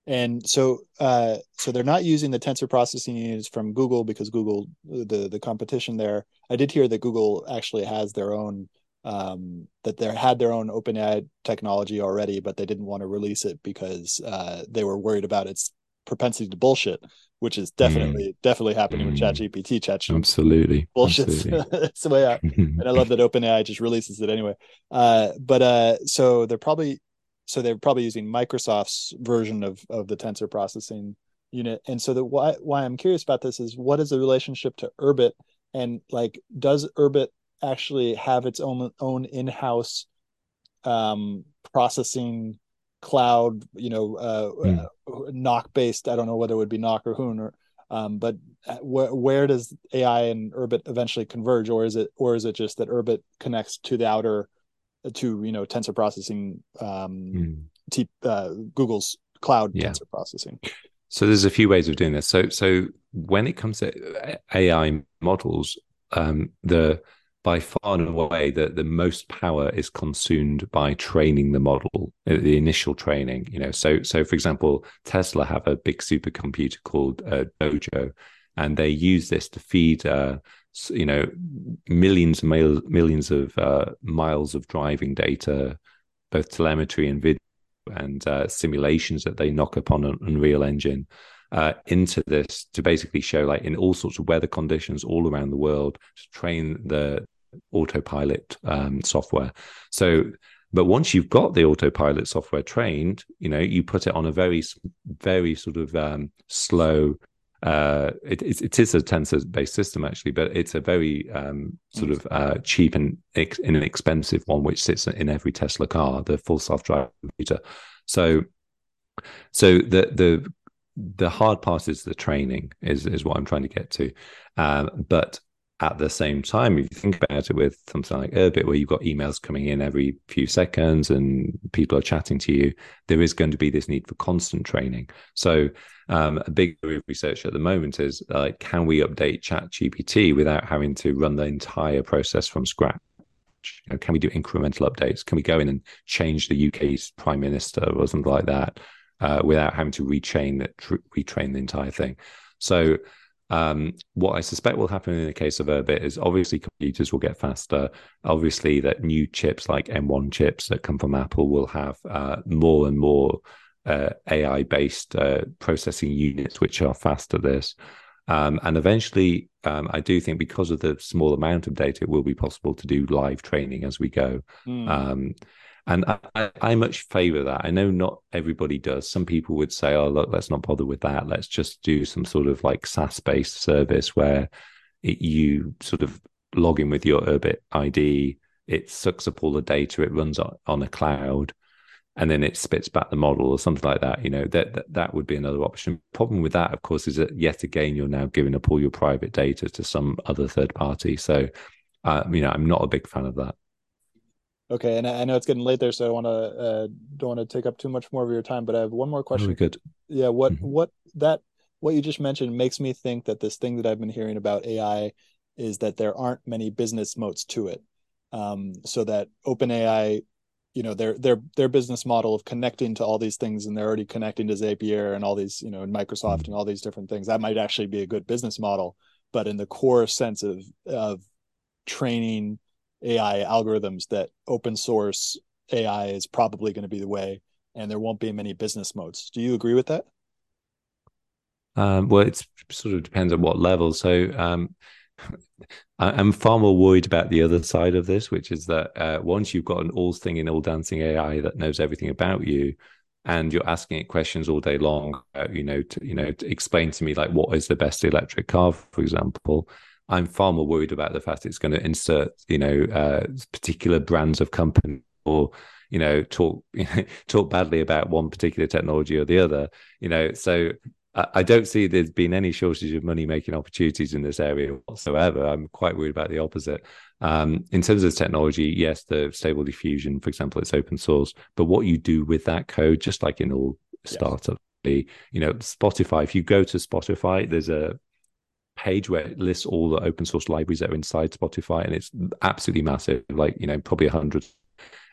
[SPEAKER 1] And so, uh, so they're not using the tensor processing units from Google because Google, the the competition there. I did hear that Google actually has their own um, that they had their own OpenAI technology already, but they didn't want to release it because uh, they were worried about its propensity to bullshit, which is definitely mm. definitely happening mm. with ChatGPT. Chat
[SPEAKER 2] absolutely
[SPEAKER 1] bullshit. it's the way I and I love that OpenAI just releases it anyway. Uh, but uh, so they're probably so they're probably using Microsoft's version of of the tensor processing unit. And so the why why I'm curious about this is what is the relationship to Urbit and like does Urbit actually have its own own in-house um, processing cloud, you know, uh, mm. uh, Nock based. I don't know whether it would be Nock or Hoon, or um, but uh, wh- where does AI and Urbit eventually converge, or is it, or is it just that Urbit connects to the outer, to you know, tensor processing, um, mm. t- uh, Google's cloud yeah. tensor processing?
[SPEAKER 2] So there's a few ways of doing this. So so when it comes to AI models, um, the by far and away the, the most power is consumed by training the model uh, the initial training you know. So so for example tesla have a big supercomputer called uh, dojo and they use this to feed uh, you know millions and mil- millions of uh, miles of driving data both telemetry and video and uh, simulations that they knock upon an unreal engine uh, into this to basically show like in all sorts of weather conditions all around the world to train the autopilot um, software. So, but once you've got the autopilot software trained, you know, you put it on a very, very sort of um, slow. Uh, it, it is a tensor-based system actually, but it's a very um, sort of uh, cheap and ex- inexpensive one, which sits in every Tesla car, the full self-driving computer. So, so the the the hard part is the training is is what I'm trying to get to, um, but at the same time, if you think about it with something like Urbit, where you've got emails coming in every few seconds and people are chatting to you, there is going to be this need for constant training. So, um, a big area of research at the moment is like, can we update ChatGPT without having to run the entire process from scratch? You know, can we do incremental updates? Can we go in and change the UK's prime minister or something like that uh, without having to retrain that, retrain the entire thing? So, um, what I suspect will happen in the case of Urbit is obviously computers will get faster. Obviously, that new chips like M1 chips that come from Apple will have uh, more and more uh, AI based uh, processing units which are faster. This. Um, and eventually, um, I do think because of the small amount of data, it will be possible to do live training as we go. Mm. And I, I much favor that. I know not everybody does. Some people would say, oh, look, let's not bother with that. Let's just do some sort of like SaaS based service where it, you sort of log in with your Urbit ID, it sucks up all the data, it runs on, on a cloud, and then it spits back the model or something like that. You know, that, that, that would be another option. Problem with that, of course, is that yet again, you're now giving up all your private data to some other third party. So, uh, you know, I'm not a big fan of that.
[SPEAKER 1] Okay, and I know it's getting late there, so I want to uh, don't want to take up too much more of your time. But I have one more question.
[SPEAKER 2] Good.
[SPEAKER 1] Yeah, what mm-hmm. what that what you just mentioned makes me think that this thing that I've been hearing about AI is that there aren't many business moats to it. Um, so that OpenAI, you know, their their their business model of connecting to all these things, and they're already connecting to Zapier and all these, you know, and Microsoft mm-hmm. and all these different things. That might actually be a good business model, but in the core sense of of training AI algorithms that open source AI is probably going to be the way, and there won't be many business modes. Do you agree with that?
[SPEAKER 2] Um, well, it sort of depends on what level. So um, I'm far more worried about the other side of this, which is that uh, once you've got an all singing, all dancing AI that knows everything about you, and you're asking it questions all day long, uh, you know, to, you know, to explain to me like what is the best electric car, for example. I'm far more worried about the fact it's going to insert, you know, uh, particular brands of company or, you know, talk you know, talk badly about one particular technology or the other. You know, so I don't see there's been any shortage of money making opportunities in this area whatsoever. I'm quite worried about the opposite. Um, in terms of technology, yes, the stable diffusion, for example, it's open source, but what you do with that code, just like in all startups, you know, Spotify, if you go to Spotify, there's a page where it lists all the open source libraries that are inside Spotify, and it's absolutely massive, like, you know, probably a hundred.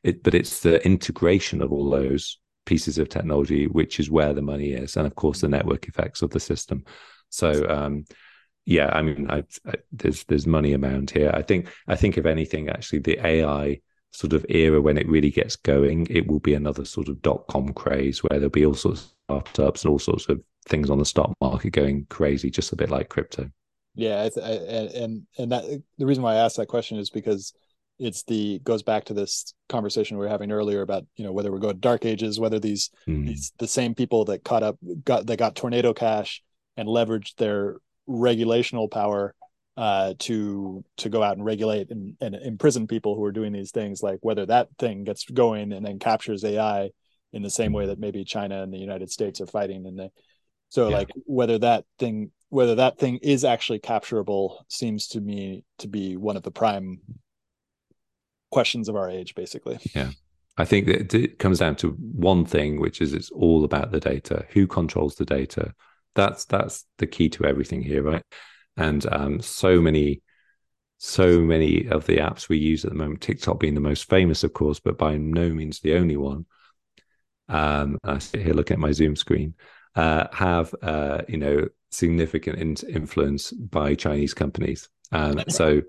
[SPEAKER 2] It, but it's the integration of all those pieces of technology, which is where the money is, and of course the network effects of the system. So, um, yeah, I mean, I, I, there's there's money amount here. I think I think if anything, actually, the AI sort of era when it really gets going, it will be another sort of dot com craze where there'll be all sorts of startups and all sorts of things on the stock market going crazy, just a bit like crypto.
[SPEAKER 1] Yeah, I, I, and and that the reason why I asked that question is because it's the goes back to this conversation we were having earlier about you know whether we're going dark ages whether these mm. these the same people that caught up got that got tornado cash and leveraged their regulational power uh, to to go out and regulate and, and imprison people who are doing these things like whether that thing gets going and then captures ai in the same way that maybe china and the united states are fighting and they so yeah. like whether that thing whether that thing is actually capturable seems to me to be one of the prime questions of our age, basically.
[SPEAKER 2] Yeah. I think that it comes down to one thing, which is it's all about the data. Who controls the data? That's that's the key to everything here, right? And um, so many, so many of the apps we use at the moment, TikTok being the most famous, of course, but by no means the only one. Um, I sit here looking at my Zoom screen. Uh, have uh, you know significant in- influence by Chinese companies. Um, so,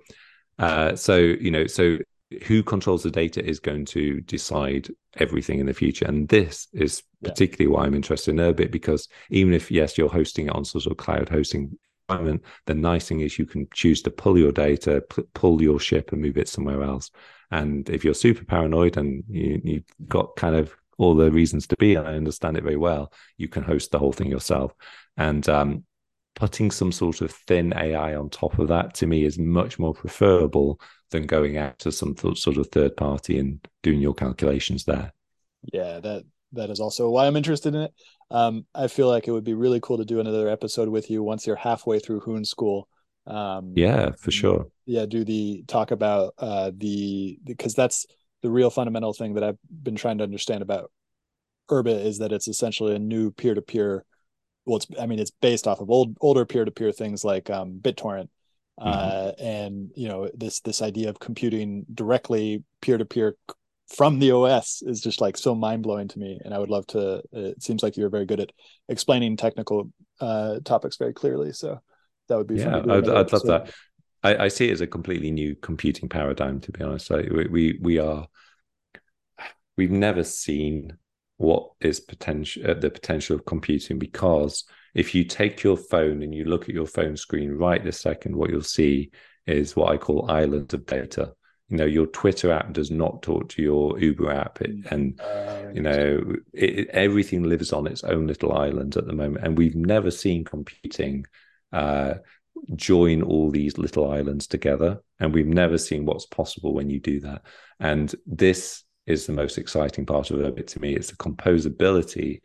[SPEAKER 2] uh, so you know, so who controls the data is going to decide everything in the future. And this is particularly yeah. why I'm interested in Urbit because even if yes, you're hosting it on sort of cloud hosting environment, the nice thing is you can choose to pull your data, p- pull your ship, and move it somewhere else. And if you're super paranoid and you, you've got kind of all the reasons to be, and I understand it very well, you can host the whole thing yourself. And um, putting some sort of thin AI on top of that to me is much more preferable than going out to some th- sort of third party and doing your calculations there.
[SPEAKER 1] Yeah, that that is also why I'm interested in it. Um, I feel like it would be really cool to do another episode with you once you're halfway through Hoon School.
[SPEAKER 2] Um, yeah, for sure.
[SPEAKER 1] Yeah, do the talk about uh, the because that's the real fundamental thing that I've been trying to understand about Urbit is that it's essentially a new peer-to-peer. Well, it's I mean it's based off of old older peer-to-peer things like um, BitTorrent, mm-hmm. uh, and you know this this idea of computing directly peer to peer from the OS is just like so mind blowing to me. And I would love to. It seems like you're very good at explaining technical uh, topics very clearly. So that would be
[SPEAKER 2] yeah. I'd, I'd love that. I, I, see it as a completely new computing paradigm. To be honest, like we, we we are we've never seen what is potential uh, the potential of computing because if you take your phone and you look at your phone screen right this second, what you'll see is what I call islands of data. You know, your Twitter app does not talk to your Uber app, it, mm. and uh, you know it, everything lives on its own little island at the moment. And we've never seen computing uh, join all these little islands together, and we've never seen what's possible when you do that. And this is the most exciting part of it to me. It's the composability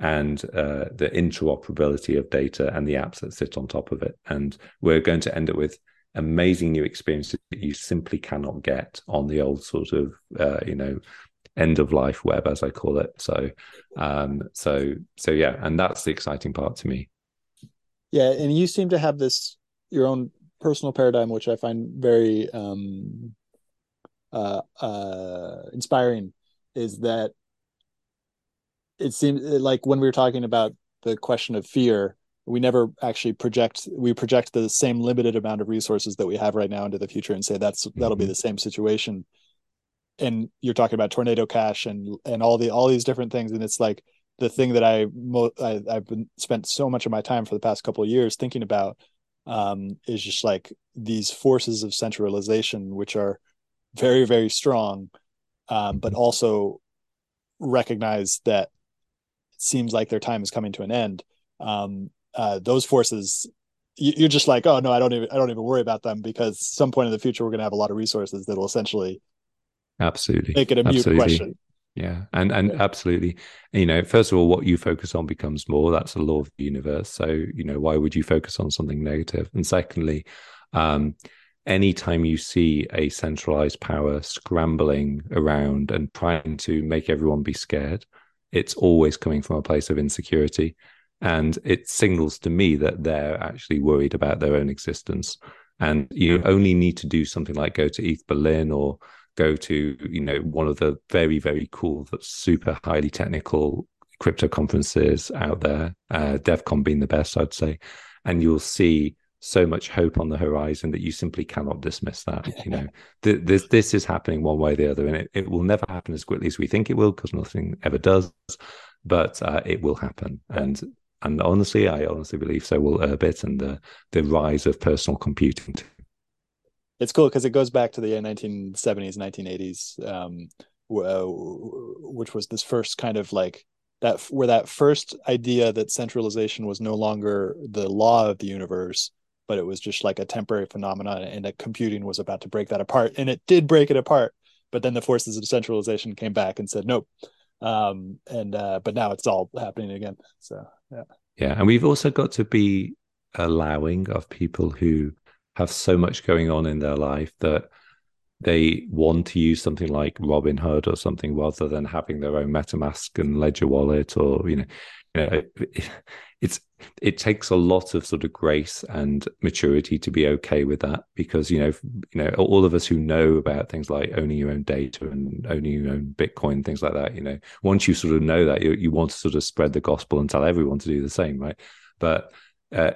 [SPEAKER 2] and uh, the interoperability of data and the apps that sit on top of it. And we're going to end up with amazing new experiences that you simply cannot get on the old sort of, uh, you know, end of life web, as I call it. So, um, so, so yeah, and that's the exciting part to me.
[SPEAKER 1] Yeah, and you seem to have this your own personal paradigm, which I find very um, uh, uh, inspiring. Is that it seems like when we were talking about the question of fear we never actually project we project the same limited amount of resources that we have right now into the future and say that's that'll be mm-hmm. the same situation and you're talking about tornado cash and and all the all these different things and it's like the thing that I, I have been spent so much of my time for the past couple of years thinking about um, is just like these forces of centralization which are very very strong um, but also recognize that it seems like their time is coming to an end. Um, uh, those forces, you, are just like, oh no, I don't even I don't even worry about them because some point in the future we're going to have a lot of resources that will essentially
[SPEAKER 2] absolutely
[SPEAKER 1] make it a mute question.
[SPEAKER 2] Yeah, and and absolutely, you know, first of all, what you focus on becomes more. That's the law of the universe. So you know, why would you focus on something negative? And secondly, um, anytime you see a centralized power scrambling around and trying to make everyone be scared, it's always coming from a place of insecurity, and it signals to me that they're actually worried about their own existence. And you only need to do something like go to east Berlin or go to you know one of the very very cool super highly technical crypto conferences out there uh, devcon being the best i'd say. And you'll see so much hope on the horizon that you simply cannot dismiss that you know. Th- this this is happening one way or the other and it, it will never happen as quickly as we think it will because nothing ever does but uh, it will happen. And and honestly i honestly believe so will urbit and the the rise of personal computing
[SPEAKER 1] it's cool because it goes back to the 1970s 1980s um, uh, which was this first kind of like that where that first idea that centralization was no longer the law of the universe but it was just like a temporary phenomenon and that computing was about to break that apart. And it did break it apart but then the forces of centralization came back and said nope. Um, and uh, but now it's all happening again. So yeah.
[SPEAKER 2] Yeah and we've also got to be allowing of people who have so much going on in their life that they want to use something like Robinhood or something rather than having their own MetaMask and Ledger wallet or you know, you know, it, it's it takes a lot of sort of grace and maturity to be okay with that because you know you know all of us who know about things like owning your own data and owning your own Bitcoin things like that you know once you sort of know that you you want to sort of spread the gospel and tell everyone to do the same right? But uh,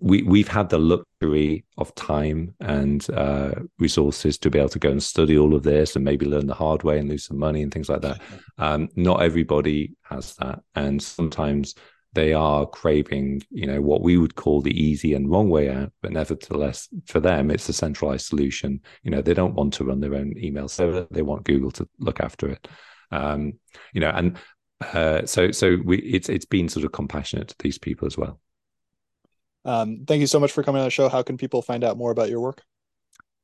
[SPEAKER 2] we we've had the luxury of time and uh, resources to be able to go and study all of this and maybe learn the hard way and lose some money and things like that. Um, not everybody has that, and sometimes they are craving, you know, what we would call the easy and wrong way out. But nevertheless, for them, it's a centralized solution. You know, they don't want to run their own email server; they want Google to look after it. Um, you know, and uh, so so we it's it's been sort of compassionate to these people as well.
[SPEAKER 1] Um, thank you so much for coming on the show. How can people find out more about your work?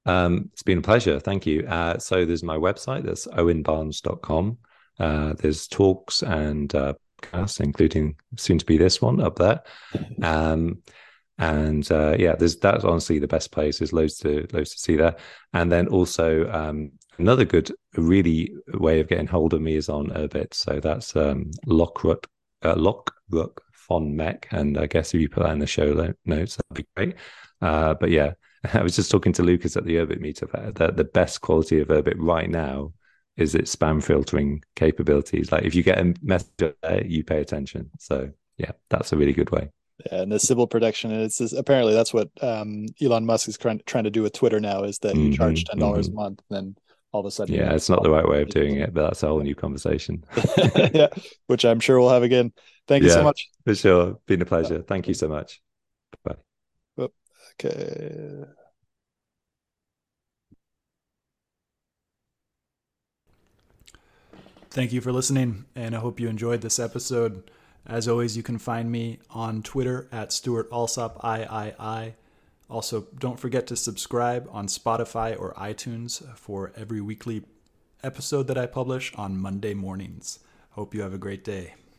[SPEAKER 2] Um, it's been a pleasure. Thank you. Uh, so there's my website. That's owenbarnes.com. Uh, there's talks and uh, podcasts, including soon to be this one up there. Um, and uh, yeah, there's that's honestly the best place. There's loads to loads to see there. And then also um, another good, really way of getting hold of me is on Urbit. So that's um, Lockrut, uh, Lockrut Von Meck. And I guess if you put that in the show notes, that'd be great. Uh, but yeah, I was just talking to Lucas at the Urbit meetup that the best quality of Urbit right now is its spam filtering capabilities. Like if you get a message there, you pay attention. So yeah, that's a really good way.
[SPEAKER 1] Yeah, and the Sybil protection, it's apparently that's what um, Elon Musk is trying, trying to do with Twitter now is that you mm-hmm, charge ten dollars mm-hmm. a month, and then all of a sudden,
[SPEAKER 2] yeah, it's not the right way of doing it, but that's a whole new conversation.
[SPEAKER 1] yeah, which I'm sure we'll have again. Thank you yeah, so much.
[SPEAKER 2] For sure. Been a pleasure. Thank you so much. Bye.
[SPEAKER 1] Okay. Thank you for listening, and I hope you enjoyed this episode. As always, you can find me on Twitter at Stewart Alsop III. Also, don't forget to subscribe on Spotify or iTunes for every weekly episode that I publish on Monday mornings. Hope you have a great day.